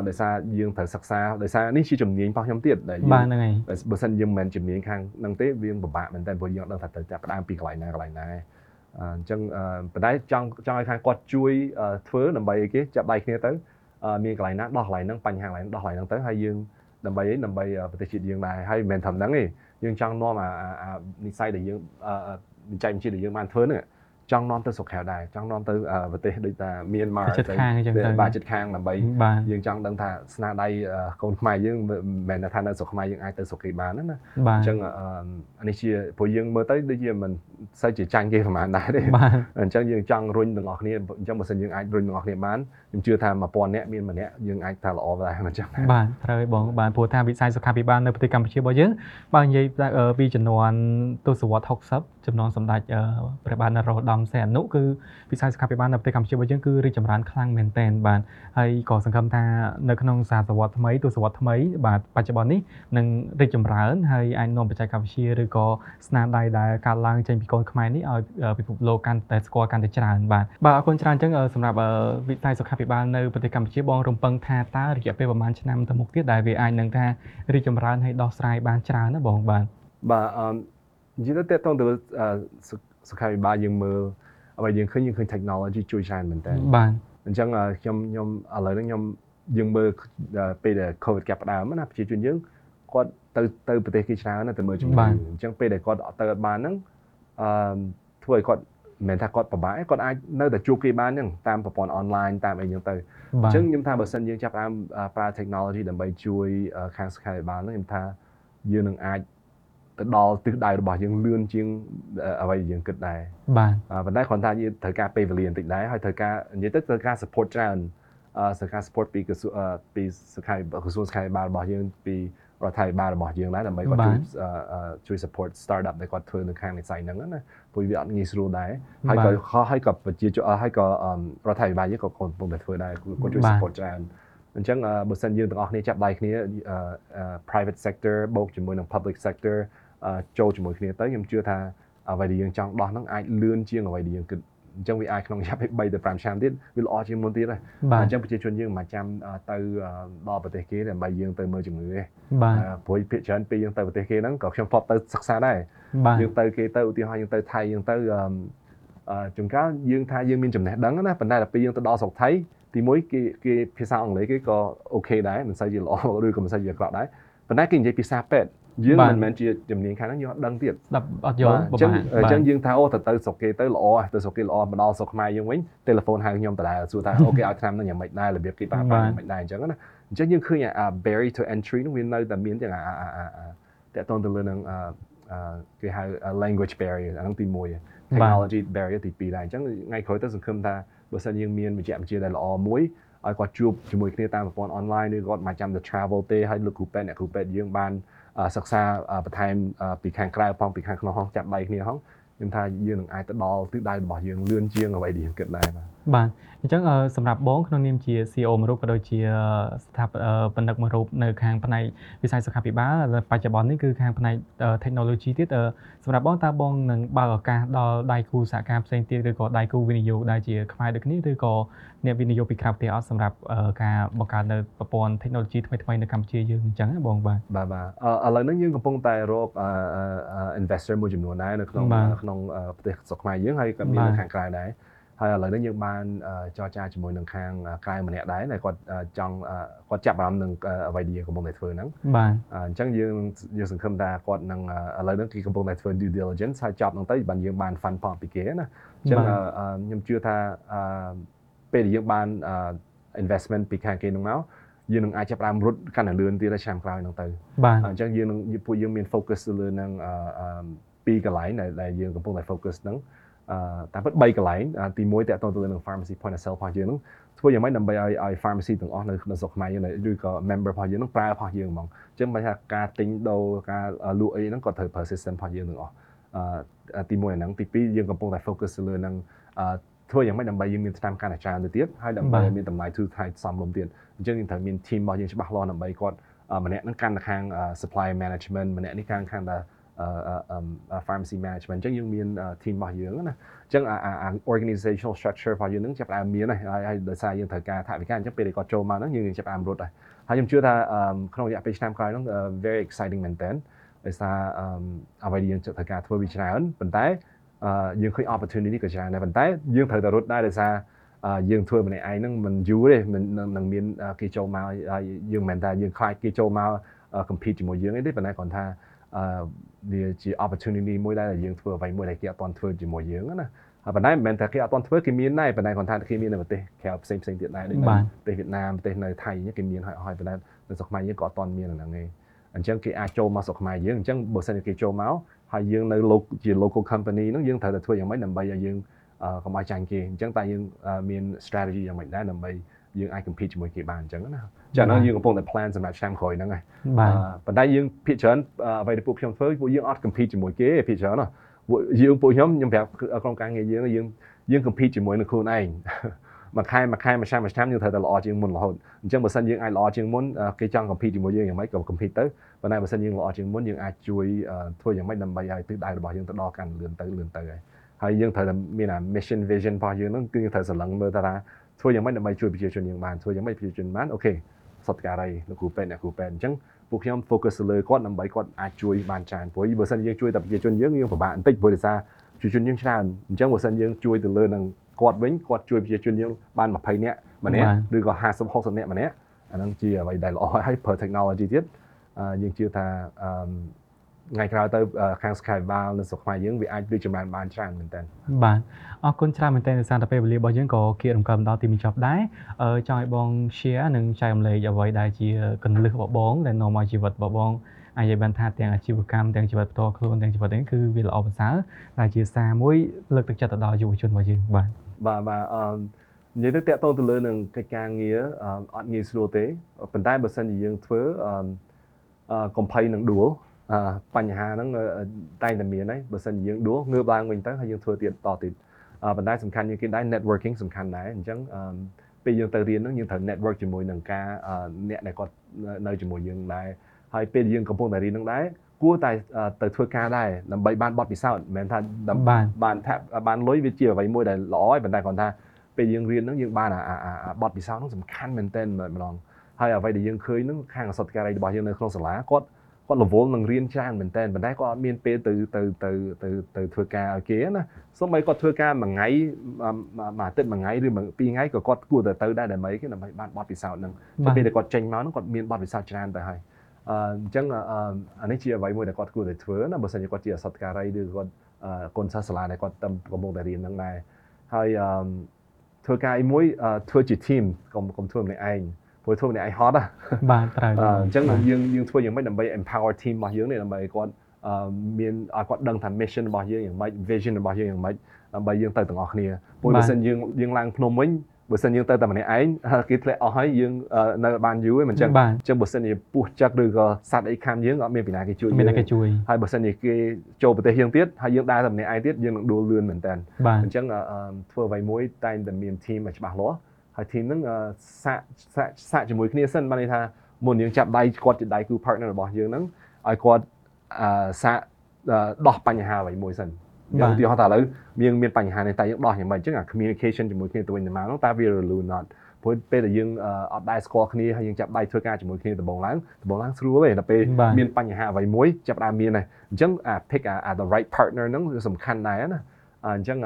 ដោយសារយើងត្រូវសិក្សាដោយសារនេះជាជំនាញរបស់ខ្ញុំទៀតដែលយើងបាទហ្នឹងហើយបើសិនយើងមិនមែនជំនាញខាងហ្នឹងទេវាពិបាកមែនតើព្រោះយើងអត់ដឹងថាត្រូវចាប់ផ្ដើមពីកន្លែងណាកន្លែងណាអញ្ចឹងប៉ុន្តែចង់ចង់ឲ្យខាងគាត់ជួយធ្វើដើម្បីអីគេចាប់ដៃគ្នាទៅមានកន្លែងណាដោះកន្លែងហ្នឹងបញ្ហាកន្លែងដោះកន្លែងហ្នឹងទៅហើយយើងដើម្បីអីដើម្បីប្រទេសជាតិយើងដែរហើយមិនមែនត្រឹមហ្នឹងទេ យើងចង់នាំអានិស័យដែលយើងវិច័យបញ្ជាដែលយើងបានធ្វើហ្នឹង ចង់នាំទៅស្រុកក្រៅដែរចង់នាំទៅប្រទេសដូចថាមានមកទៅបាទចិត្តខាងដើម្បីយើងចង់ដឹងថាស្នាដៃកូនខ្មែរយើងមិនមែនថានៅស្រុកខ្មែរយើងអាចទៅស្រុកគេបានណាអញ្ចឹងអានេះជាព្រោះយើងមើលទៅដូចជាមិនសូវជាចាញ់គេប្រហែលដែរទេអញ្ចឹងយើងចង់រុញទាំងអស់គ្នាអញ្ចឹងបើសិនយើងអាចរុញទាំងអស់គ្នាបានខ្ញុំជឿថា1000នាក់មានម្នាក់យើងអាចថាល្អដែរអញ្ចឹងបាទត្រូវហើយបងបាទព្រោះថាវិស័យសុខាភិបាលនៅប្រទេសកម្ពុជារបស់យើងបើនិយាយពីចំនួនទសវត្ស60ចំនួនសម្ដេចព្រះបាទនរោត្តមសីហនុគឺវិស័យសុខាភិបាលនៅប្រទេសកម្ពុជារបស់យើងគឺរីកចម្រើនខ្លាំងមែនទែនបាទហើយក៏សង្ឃឹមថានៅក្នុងសតវត្សថ្មីទសវត្សថ្មីបាទបច្ចុប្បន្ននេះនឹងរីកចម្រើនហើយអាចនាំបច្ចេកវិទ្យាឬក៏ស្នាដៃដែលកើតឡើងចេញពីកូនខ្មែរនេះឲ្យពិភពលោកកាន់តែស្គាល់កាន់តែច្រើនបាទបាទអរគុណច្រើនអញ្ចឹងសម្រាប់វិស័យសុខាភិបាលនៅប្រទេសកម្ពុជាបងរំពឹងថាតើរយៈពេលប្រហែលឆ្នាំទៅមុខទៀតដែលវាអាចនឹងថារីកចម្រើនហើយដោះស្រាយបានច្រើនណាបងបាទបាទអឺ និយាយទៅតទៅសុខាភិបាលយើងមើលអ្វីយើងឃើញយើងឃើញ technology ជួយច្រើនមែនតើបាទអញ្ចឹងខ្ញុំខ្ញុំឥឡូវនេះខ្ញុំយើងមើលពេលដែល COVID កាប់ផ្ដើមណាប្រជាជនយើងគាត់ទៅទៅប្រទេសគេច្រើនណាទៅមើលជំងឺអញ្ចឹងពេលដែលគាត់ទៅអត់បានហ្នឹងអឺធ្វើឲ្យគាត់មិនមែនថាគាត់ពិបាកគាត់អាចនៅតែជួបគេបានហ្នឹងតាមប្រព័ន្ធអនឡាញតាមអីហ្នឹងទៅអញ្ចឹងខ្ញុំថាបើសិនយើងចាប់ផ្ដើមប្រើ technology ដើម្បីជួយខាងសុខាភិបាលហ្នឹងខ្ញុំថាយើងនឹងអាច ទៅដល់ទិសដៅរបស់យើងលឿនជាងអ្វីយើងគិតដែរបាទប៉ុន្តែគ្រាន់តែយើងត្រូវការពេលវេលាបន្តិចដែរហើយត្រូវការនិយាយទៅត្រូវការ support ច្រើនអឺត្រូវការ support ពីពីសុខាក្រសួងសុខាភិបាលរបស់យើងពីរដ្ឋាភិបាលរបស់យើងដែរដើម្បីគាត់ជួយជួយ support startup ដែលគាត់ធ្វើនៅខាងវិស័យហ្នឹងណាព្រោះវាអត់ងាយស្រួលដែរហើយក៏ហើយក៏ប្រជាជនហើយក៏រដ្ឋាភិបាលយើងក៏កំពុងតែធ្វើដែរគាត់ជួយ support ច្រើនអញ្ចឹងបើសិនយើងទាំងអស់គ្នាចាប់ដៃគ្នា private sector បូកជាមួយនឹង public sector ចូលជាមួយគ្នាទៅខ្ញុំជឿថាអ្វីដែលយើងចង់ដោះហ្នឹងអាចលឿនជាងអ្វីដែលយើងគិតអញ្ចឹងវាអាចក្នុងរយៈពេល3ទៅ5ឆ្នាំទៀតវាល្អជាងមុនទៀតហើយអញ្ចឹងប្រជាជនយើងមិនចាំទៅដល់ប្រទេសគេដើម្បីយើងទៅមើលជំងឺទេបាទព្រោះភាគច្រើនពេលយើងទៅប្រទេសគេហ្នឹងក៏ខ្ញុំធ្លាប់ទៅសិក្សាដែរយើងទៅគេទៅឧទាហរណ៍យើងទៅថៃយើងទៅអឺជួនកាលយើងថាយើងមានចំណេះដឹងណាប៉ុន្តែដល់ពេលយើងទៅដល់ស្រុកថៃទីមួយគេគេភាសាអង់គ្លេសគេក៏អូខេដែរមិនសូវជាល្អឬក៏មិនសូវជាអាក្រក់ដែរប៉ុន្តែគេនិយាយភាសាពេទ្យ យើងមិនមែនជាជំនាញខាងហ្នឹងយើងអត់ដឹងទៀតស្ដាប់អត់យល់អញ្ចឹងអញ្ចឹងយើងថាអូទៅទៅស្រុកគេទៅល្អទៅស្រុកគេល្អមកដល់ស្រុកខ្មែរយើងវិញទូរស័ព្ទហៅខ្ញុំដដែលសួរថាអូគេឲ្យឆ្នាំហ្នឹងយ៉ាងម៉េចដែររបៀបគេប្រើប្រាស់យ៉ាងម៉េចដែរអញ្ចឹងណាអញ្ចឹងយើងឃើញអា barrier to entry នោះវានៅតែមានទាំងអាតកតងទៅលើនឹងគេហៅ language barrier អាហ្នឹងទី1 technology barrier ទី2ដែរអញ្ចឹងថ្ងៃក្រោយទៅសង្ឃឹមថាបើសិនយើងមានវិជ្ជាវិទ្យាដែលល្អមួយឲ្យគាត់ជួបជាមួយគ្នាតាមប្រព័ន្ធអនឡាញឬគាត់មកចាំទៅ travel ទេហើយលោកគ្រូពេទ្យអ្នកគ្រូពេទ្យយើងបាន សិក្សាបន្ថែមពីខាងក្រៅផងពីខាងក្នុងហងចាប់ដៃគ្នាហងខ្ញុំថាយើងនឹងអាចទៅដល់ទិសដៅរបស់យើងលឿនជាងអ្វីដែលយើងគិតដែរបាទបាទអញ្ចឹងសម្រាប់បងក្នុងនាមជា CEO មួយរូបក៏ដូចជាស្ថាបនិកមួយរូបនៅខាងផ្នែកវិស័យសុខាភិបាលបច្ចុប្បន្ននេះគឺខាងផ្នែក technology ទៀតសម្រាប់បងតើបងនឹងបើកឱកាសដល់ដៃគូសហការផ្សេងទៀតឬក៏ដៃគូវិនិយោគដែលជាខ្មែរដូចគ្នាឬក៏អ្នកវិនិយោគពីក្រៅប្រទេសអត់សម្រាប់ការបង្កើតនៅប្រព័ន្ធ technology ថ្មីៗនៅកម្ពុជាយើងអញ្ចឹងបងបាទបាទបាទឥឡូវនេះយើងកំពុងតែរក investor មួយចំនួនដែរនៅក្នុងក្នុងប្រទេសស្រុកខ្មែរយើងហើយក៏មាននៅខាងក្រៅដែរ ហើយឥឡូវនេះយើងបានចរចាជាមួយនឹងខាងក្រៅម្នាក់ដែរដែលគាត់ចង់គាត់ចាប់អារម្មណ៍នឹងអ្វីដែលយើងកំពុងតែធ្វើហ្នឹងបាទអញ្ចឹងយើងយើងសង្ឃឹមថាគាត់នឹងឥឡូវនេះគេកំពុងតែធ្វើ due diligence ហើយចប់ហ្នឹងទៅបានយើងបាន fund ផងពីគេណាអញ្ចឹងខ្ញុំជឿថាពេលដែលយើងបាន investment ពីខាងគេហ្នឹងមកយើងនឹងអាចចាប់ផ្ដើមរត់កាន់តែលឿនទៀតឆ្នាំក្រោយហ្នឹងទៅបាទអញ្ចឹងយើងនឹងពួកយើងមាន focus ទៅលើនឹងពីរកន្លែងដែលយើងកំពុងតែ focus ហ្នឹងអឺ តាមពិត3កន្លែងទី1តកតទៅនឹង pharmacy point of sale របស់យើងហ្នឹងធ្វើយ៉ាងម៉េចដើម្បីឲ្យឲ្យ pharmacy ទាំងអស់នៅក្នុងស្រុកខ្មែរយើងឬក៏ member របស់យើងហ្នឹងប្រើរបស់យើងហ្មងអញ្ចឹងបើថាការទិញដូរការលក់អីហ្នឹងក៏ត្រូវប្រើ system របស់យើងទាំងអស់អឺទី1ហ្នឹងទី2យើងកំពុងតែ focus លើនឹងអឺធ្វើយ៉ាងម៉េចដើម្បីយើងមានតាមការអាចារ្យទៅទៀតហើយដើម្បីមានតម្លៃទូថៃសមរម្យទៀតអញ្ចឹងយើងត្រូវមាន team របស់យើងច្បាស់លាស់ដើម្បីគាត់ម្នាក់ហ្នឹងកាន់តែខាង supply management ម្នាក់នេះខាងខាងតែ pharmacy management អញ្ចឹងយើងមាន team របស់យើងណាអញ្ចឹងអា organizational structure របស់យើងនឹងចាប់ផ្ដើមមានហើយហើយដោយសារយើងត្រូវការថវិកាអញ្ចឹងពេលគាត់ចូលមកហ្នឹងយើងចាប់ផ្ដើមរត់ហើយហើយខ្ញុំជឿថាក្នុងរយៈពេលឆ្នាំក្រោយហ្នឹង very exciting មែនតើដោយសារអ្វីដែលយើងត្រូវការធ្វើវាច្រើនប៉ុន្តែយើងឃើញ opportunity ក៏ច្រើនដែរប៉ុន្តែយើងត្រូវតែរត់ដែរដោយសារយើងធ្វើម្នាក់ឯងហ្នឹងមិនយូរទេមិននឹងមានគេចូលមកហើយយើងមិនមែនថាយើងខ្លាចគេចូលមក compete ជាមួយយើងទេប៉ុន្តែគ្រាន់ថា អឺវាជា opportunity មួយដែរដែលយើងធ្វើអ្វីមួយដែលគេអត់ទាន់ធ្វើជាមួយយើងណាហើយប៉ុន្តែមិនមែនតែគេអត់ទាន់ធ្វើគេមានដែរប៉ុន្តែគាត់ថាគេមាននៅប្រទេសក្រៅផ្សេងផ្សេងទៀតដែរដូចប្រទេសវៀតណាមប្រទេសនៅថៃគេមានហើយហើយប៉ុន្តែនៅស្រុកខ្មែរយើងក៏អត់ទាន់មានហ្នឹងឯងអញ្ចឹងគេអាចចូលមកស្រុកខ្មែរយើងអញ្ចឹងបើសិនជាគេចូលមកហើយយើងនៅជា local company ហ្នឹងយើងត្រូវតែធ្វើយ៉ាងម៉េចដើម្បីឲ្យយើងកុំឲ្យចាញ់គេអញ្ចឹងតែយើងមាន strategy យ៉ាងម៉េចដែរដើម្បី យើងអាច compete ជាមួយគេបានអញ្ចឹងណាចាហ្នឹងយើងកំពុងតែ plan សម្រាប់ឆ្នាំក្រោយហ្នឹងហើយបាទប៉ុន្តែយើងភាគច្រើនអ្វីដែលពួកខ្ញុំធ្វើពួកយើងអត់ compete ជាមួយគេភាគច្រើនណាពួកយើងពួកខ្ញុំខ្ញុំប្រាប់ក្រុមការងារយើងយើងយើង compete ជាមួយនឹងខ្លួនឯងមួយខែមួយខែមួយឆ្នាំមួយឆ្នាំយើងត្រូវតែល្អជាងមុនរហូតអញ្ចឹងបើសិនយើងអាចល្អជាងមុនគេចង់ compete ជាមួយយើងយ៉ាងម៉េចក៏ compete ទៅប៉ុន្តែបើសិនយើងល្អជាងមុនយើងអាចជួយធ្វើយ៉ាងម៉េចដើម្បីឲ្យទិសដៅរបស់យើងទៅដល់កាន់លឿនទៅលឿនទៅហើយហើយយើងត្រូវតែមានអា mission vision របស់យើងហ្នឹងគឺយើងត្រូវស្រឡឹងមើលថា ធ្វើយ៉ាងម៉េចដើម្បីជួយប្រជាជនយើងបានធ្វើយ៉ាងម៉េចប្រជាជនបានអូខេសតការីលោកគ្រូពេទ្យអ្នកគ្រូពេទ្យអញ្ចឹងពួកខ្ញុំ focus លើគាត់ដើម្បីគាត់អាចជួយបានច្រើនព្រោះបើសិនយើងជួយតែប្រជាជនយើងយើងពិបាកបន្តិចព្រោះដោយសារប្រជាជនយើងច្រើនអញ្ចឹងបើសិនយើងជួយទៅលើនឹងគាត់វិញគាត់ជួយប្រជាជនយើងបាន20នាក់ម្នាក់ឬក៏50 60នាក់ម្នាក់អាហ្នឹងជាអ្វីដែលល្អហើយប្រើ technology ទៀតយើងជឿថាអឺ ថ្ងៃក្រោយទៅខាង Skyval នៅស្រុកខ្មែរយើងវាអាចរីកចម្រើនបានច្រើនមែនទែនបាទអរគុណច្រើនមែនទែនដោយសារតែពេលវេលារបស់យើងក៏គៀករំកិលដល់ទីបញ្ចប់ដែរចង់ឲ្យបង share និងចែករំលែកអ្វីដែលជាកន្លឹះរបស់បងដែលនាំឲ្យជីវិតរបស់បងអាចនិយាយបានថាទាំងអាជីវកម្មទាំងជីវិតផ្ទាល់ខ្លួនទាំងជីវិតនេះគឺវាល្អប្រសើរដែលជាសារមួយលើកទឹកចិត្តទៅដល់យុវជនរបស់យើងបាទបាទបាទអឺនិយាយទៅតកតទៅលើនឹងកិច្ចការងារអត់ងាយស្រួលទេប៉ុន្តែបើសិនជាយើងធ្វើអឺកំភៃនឹងដួល បញ្ហាហ្នឹងតែងតែមានហើយបើសិនជាយើងដួលងើបឡើងវិញទៅហើយយើងធ្វើទៀតតទៀតប៉ុន្តែសំខាន់ជាងគេដែរ networking សំខាន់ដែរអញ្ចឹងពេលយើងទៅរៀនហ្នឹងយើងត្រូវ network ជាមួយនឹងការអ្នកដែលគាត់នៅជាមួយយើងដែរហើយពេលយើងកំពុងតែរៀនហ្នឹងដែរគួរតែទៅធ្វើការដែរដើម្បីបានបទពិសោធន៍មិនមែនថាបានថាបានលុយវាជាអ្វីមួយដែលល្អហើយប៉ុន្តែគាត់ថាពេលយើងរៀនហ្នឹងយើងបានអាបទពិសោធន៍ហ្នឹងសំខាន់មែនទែនម្ដងហើយអ្វីដែលយើងឃើញហ្នឹងខាងអសតការីរបស់យើងនៅក្នុងសាលាគាត់ គាត់រវល់នឹងរៀនច្រើនមែនតើប៉ុន្តែគាត់អត់មានពេលទៅទៅទៅទៅទៅធ្វើការឲ្យគេណាសូម្បីគាត់ធ្វើការមួយថ្ងៃមួយអាទិត្យមួយថ្ងៃឬពីរថ្ងៃក៏គាត់គួរតែទៅដែរដើម្បីគេដើម្បីបានបទពិសោធន៍ហ្នឹងពេលដែលគាត់ចេញមកហ្នឹងគាត់មានបទពិសោធន៍ច្រើនទៅហើយអញ្ចឹងអានេះជាអ្វីមួយដែលគាត់គួរតែធ្វើណាបើសិនជាគាត់ជាអសតការីឬគាត់កូនសិស្សសាលាដែលគាត់តាមកំពុងតែរៀនហ្នឹងដែរហើយធ្វើការអីមួយធ្វើជា team កុំកុំធ្វើម្នាក់ឯង ព្រោះធ្វើម្នាក់ឯងហត់បាទត្រូវអញ្ចឹងយើងយើងធ្វើយ៉ាងម៉េចដើម្បី empower team របស់យើងនេះដើម្បីគាត់មានឲ្យគាត់ដឹងថា mission របស់យើងយ៉ាងម៉េច vision របស់យើងយ៉ាងម៉េចដើម្បីយើងទៅទាំងអស់គ្នាព្រោះបើសិនយើងយើងឡើងភ្នំវិញបើសិនយើងទៅតែម្នាក់ឯងគេធ្លាក់អស់ហើយយើងនៅបានយូរឯងមិនចឹងអញ្ចឹងបើសិនជាពោះចឹកឬក៏សត្វអីខាំយើងអត់មានពីណាគេជួយមានគេជួយហើយបើសិនជាគេចូលប្រទេសយើងទៀតហើយយើងដើរតែម្នាក់ឯងទៀតយើងនឹងដួលលឿនមែនតើអញ្ចឹងធ្វើអ្វីមួយតែងតែមាន team ឲ្យច្បាស់លាស់ ហើយ team ហ្នឹងសាក់សាក់សាក់ជាមួយគ្នាសិនបានន័យថាមុនយើងចាប់ដៃគាត់ជាដៃគូ partner របស់យើងហ្នឹងឲ្យគាត់សាក់ដោះបញ្ហាអ្វីមួយសិនយើងឧទាហរណ៍ថាឥឡូវមានមានបញ្ហានេះតែយើងដោះយ៉ាងម៉េចអញ្ចឹងអា communication ជាមួយគ្នាទៅវិញទៅមកហ្នឹងតើវារលូនអត់ព្រោះពេលដែលយើងអត់ដែរស្គាល់គ្នាហើយយើងចាប់ដៃធ្វើការជាមួយគ្នាដំបូងឡើងដំបូងឡើងស្រួលទេដល់ពេលមានបញ្ហាអ្វីមួយចាប់ដើមមានហើយអញ្ចឹងអា pick អា the right partner ហ្នឹងវាសំខាន់ដែរណា អញ្ចឹង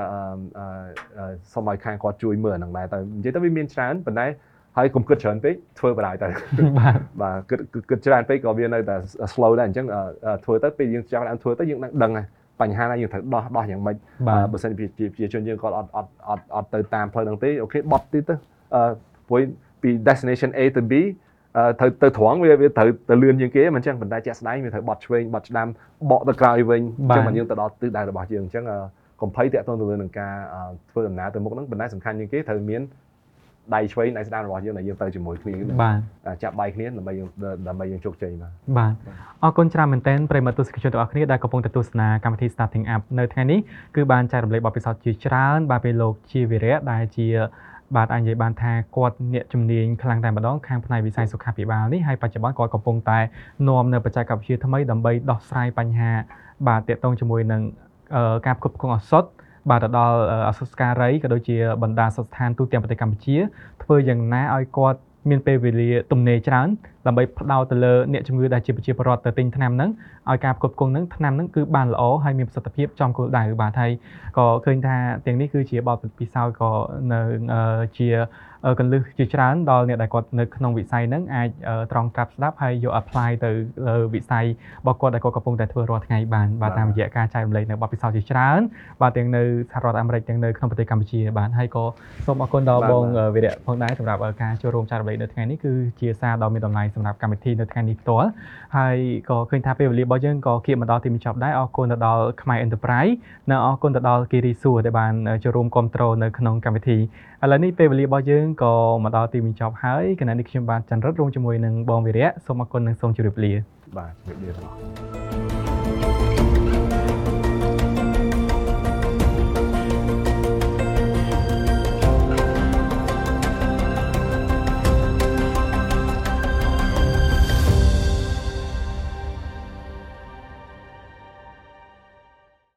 សូមឲ្យខាងគាត់ជួយមើលហ្នឹងដែរតែនិយាយទៅវាមានច្រើនប៉ុន្តែហើយកុំគិតច្រើនពេកធ្វើបណ្ដោយទៅបាទបាទគិតគិតច្រើនពេកក៏វានៅតែ slow ដែរអញ្ចឹងធ្វើទៅពេលយើងចាប់ដើមធ្វើទៅយើងដឹងហើយបញ្ហាណាយើងត្រូវដោះដោះយ៉ាងម៉េចបើសិនជាប្រជាជនយើងគាត់អត់អត់អត់អត់ទៅតាមផ្លូវហ្នឹងទេអូខេបត់ទៀតទៅអឺព្រោះពី destination A ទៅ B ត្រូវទៅត្រង់វាវាត្រូវទៅលឿនជាងគេមិនចឹងប៉ុន្តែជាក់ស្ដែងវាត្រូវបត់ឆ្វេងបត់ឆ្ដាំបកទៅក្រោយវិញអញ្ចឹងមិនយើងទៅដល់ទិសដៅរបស់យើងអញ្ចឹង កុំភ័យតាក់ទងទៅលើនឹងការធ្វើដំណើរទៅមុខហ្នឹងប៉ុន្តែសំខាន់ជាងគេត្រូវមានដៃឆ្វេងដៃស្ដាំរបស់យើងដែលយើងទៅជាមួយគ្នាបាទចាប់ដៃគ្នាដើម្បីយើងដើម្បីយើងជោគជ័យបាទបាទអរគុណច្រើនមែនទែនប្រិមត្តទស្សនិកជនទាំងអស់គ្នាដែលកំពុងទស្សនាកម្មវិធី Starting Up នៅថ្ងៃនេះគឺបានចែករំលែកបទពិសោធន៍ជាច្រើនបាទពេលលោកជាវិរៈដែលជាបាទអាចនិយាយបានថាគាត់អ្នកជំនាញខ្លាំងតែម្ដងខាងផ្នែកវិស័យសុខាភិបាលនេះហើយបច្ចុប្បន្នគាត់កំពុងតែនាំនៅបច្ចេកវិទ្យាថ្មីដើម្បីដោះស្រាយបញ្ហាបាទតាក់ទងជាមួយនឹង ការផ្គត់ផ្គង់ឱសថបាទទៅដល់អសុស្ការីក៏ដូចជាបណ្ដាសុស្ថានទូទាំងប្រទេសកម្ពុជាធ្វើយ៉ាងណាឲ្យគាត់មានពេលវេលាទំនេរច្រើន ដើម្បីផ្ដោតទៅលើអ្នកជំងឺដែលជាប្រជាពលរដ្ឋទៅទិញថ្នាំហ្នឹងឲ្យការផ្គត់ផ្គង់ហ្នឹងថ្នាំហ្នឹងគឺបានល្អហើយមានប្រសិទ្ធភាពចំគោលដៅបាទហើយក៏ឃើញថាទាំងនេះគឺជាបទពិសោធន៍ក៏នៅជាកលឹះជាច្រើនដល់អ្នកដែលគាត់នៅក្នុងវិស័យហ្នឹងអាចត្រង់ត្រាប់ស្ដាប់ហើយយក apply ទៅលើវិស័យរបស់គាត់ដែលគាត់កំពុងតែធ្វើរាល់ថ្ងៃបានបាទតាមរយៈការចែករំលែកនៅបទពិសោធន៍ជាច្រើនបាទទាំងនៅសហរដ្ឋអាមេរិកទាំងនៅក្នុងប្រទេសកម្ពុជាបាទហើយក៏សូមអរគុណដល់បងវិរៈផងដែរសម្រាប់ការចូលរួមចែករំលែកនៅថ្ងៃនេះគឺជាសារដ៏មានតម្លៃសម្រាប់កម្មវិធីនៅថ្ងៃនេះផ្ទាល់ហើយក៏ឃើញថាពេលវេលារបស់យើងក៏គៀបមកដល់ទីបញ្ចប់ដែរអរគុណទៅដល់ខ្មែរ Enterprise និងអរគុណទៅដល់គិរីសួរដែលបានចូលរួមគ្រប់គ្រងនៅក្នុងកម្មវិធីឥឡូវនេះពេលវេលារបស់យើងក៏មកដល់ទីបញ្ចប់ហើយគណៈនេះខ្ញុំបាទចន្ទរិទ្ធរួមជាមួយនឹងបងវិរៈសូមអរគុណនិងសូមជម្រាបលាបាទជម្រាបលា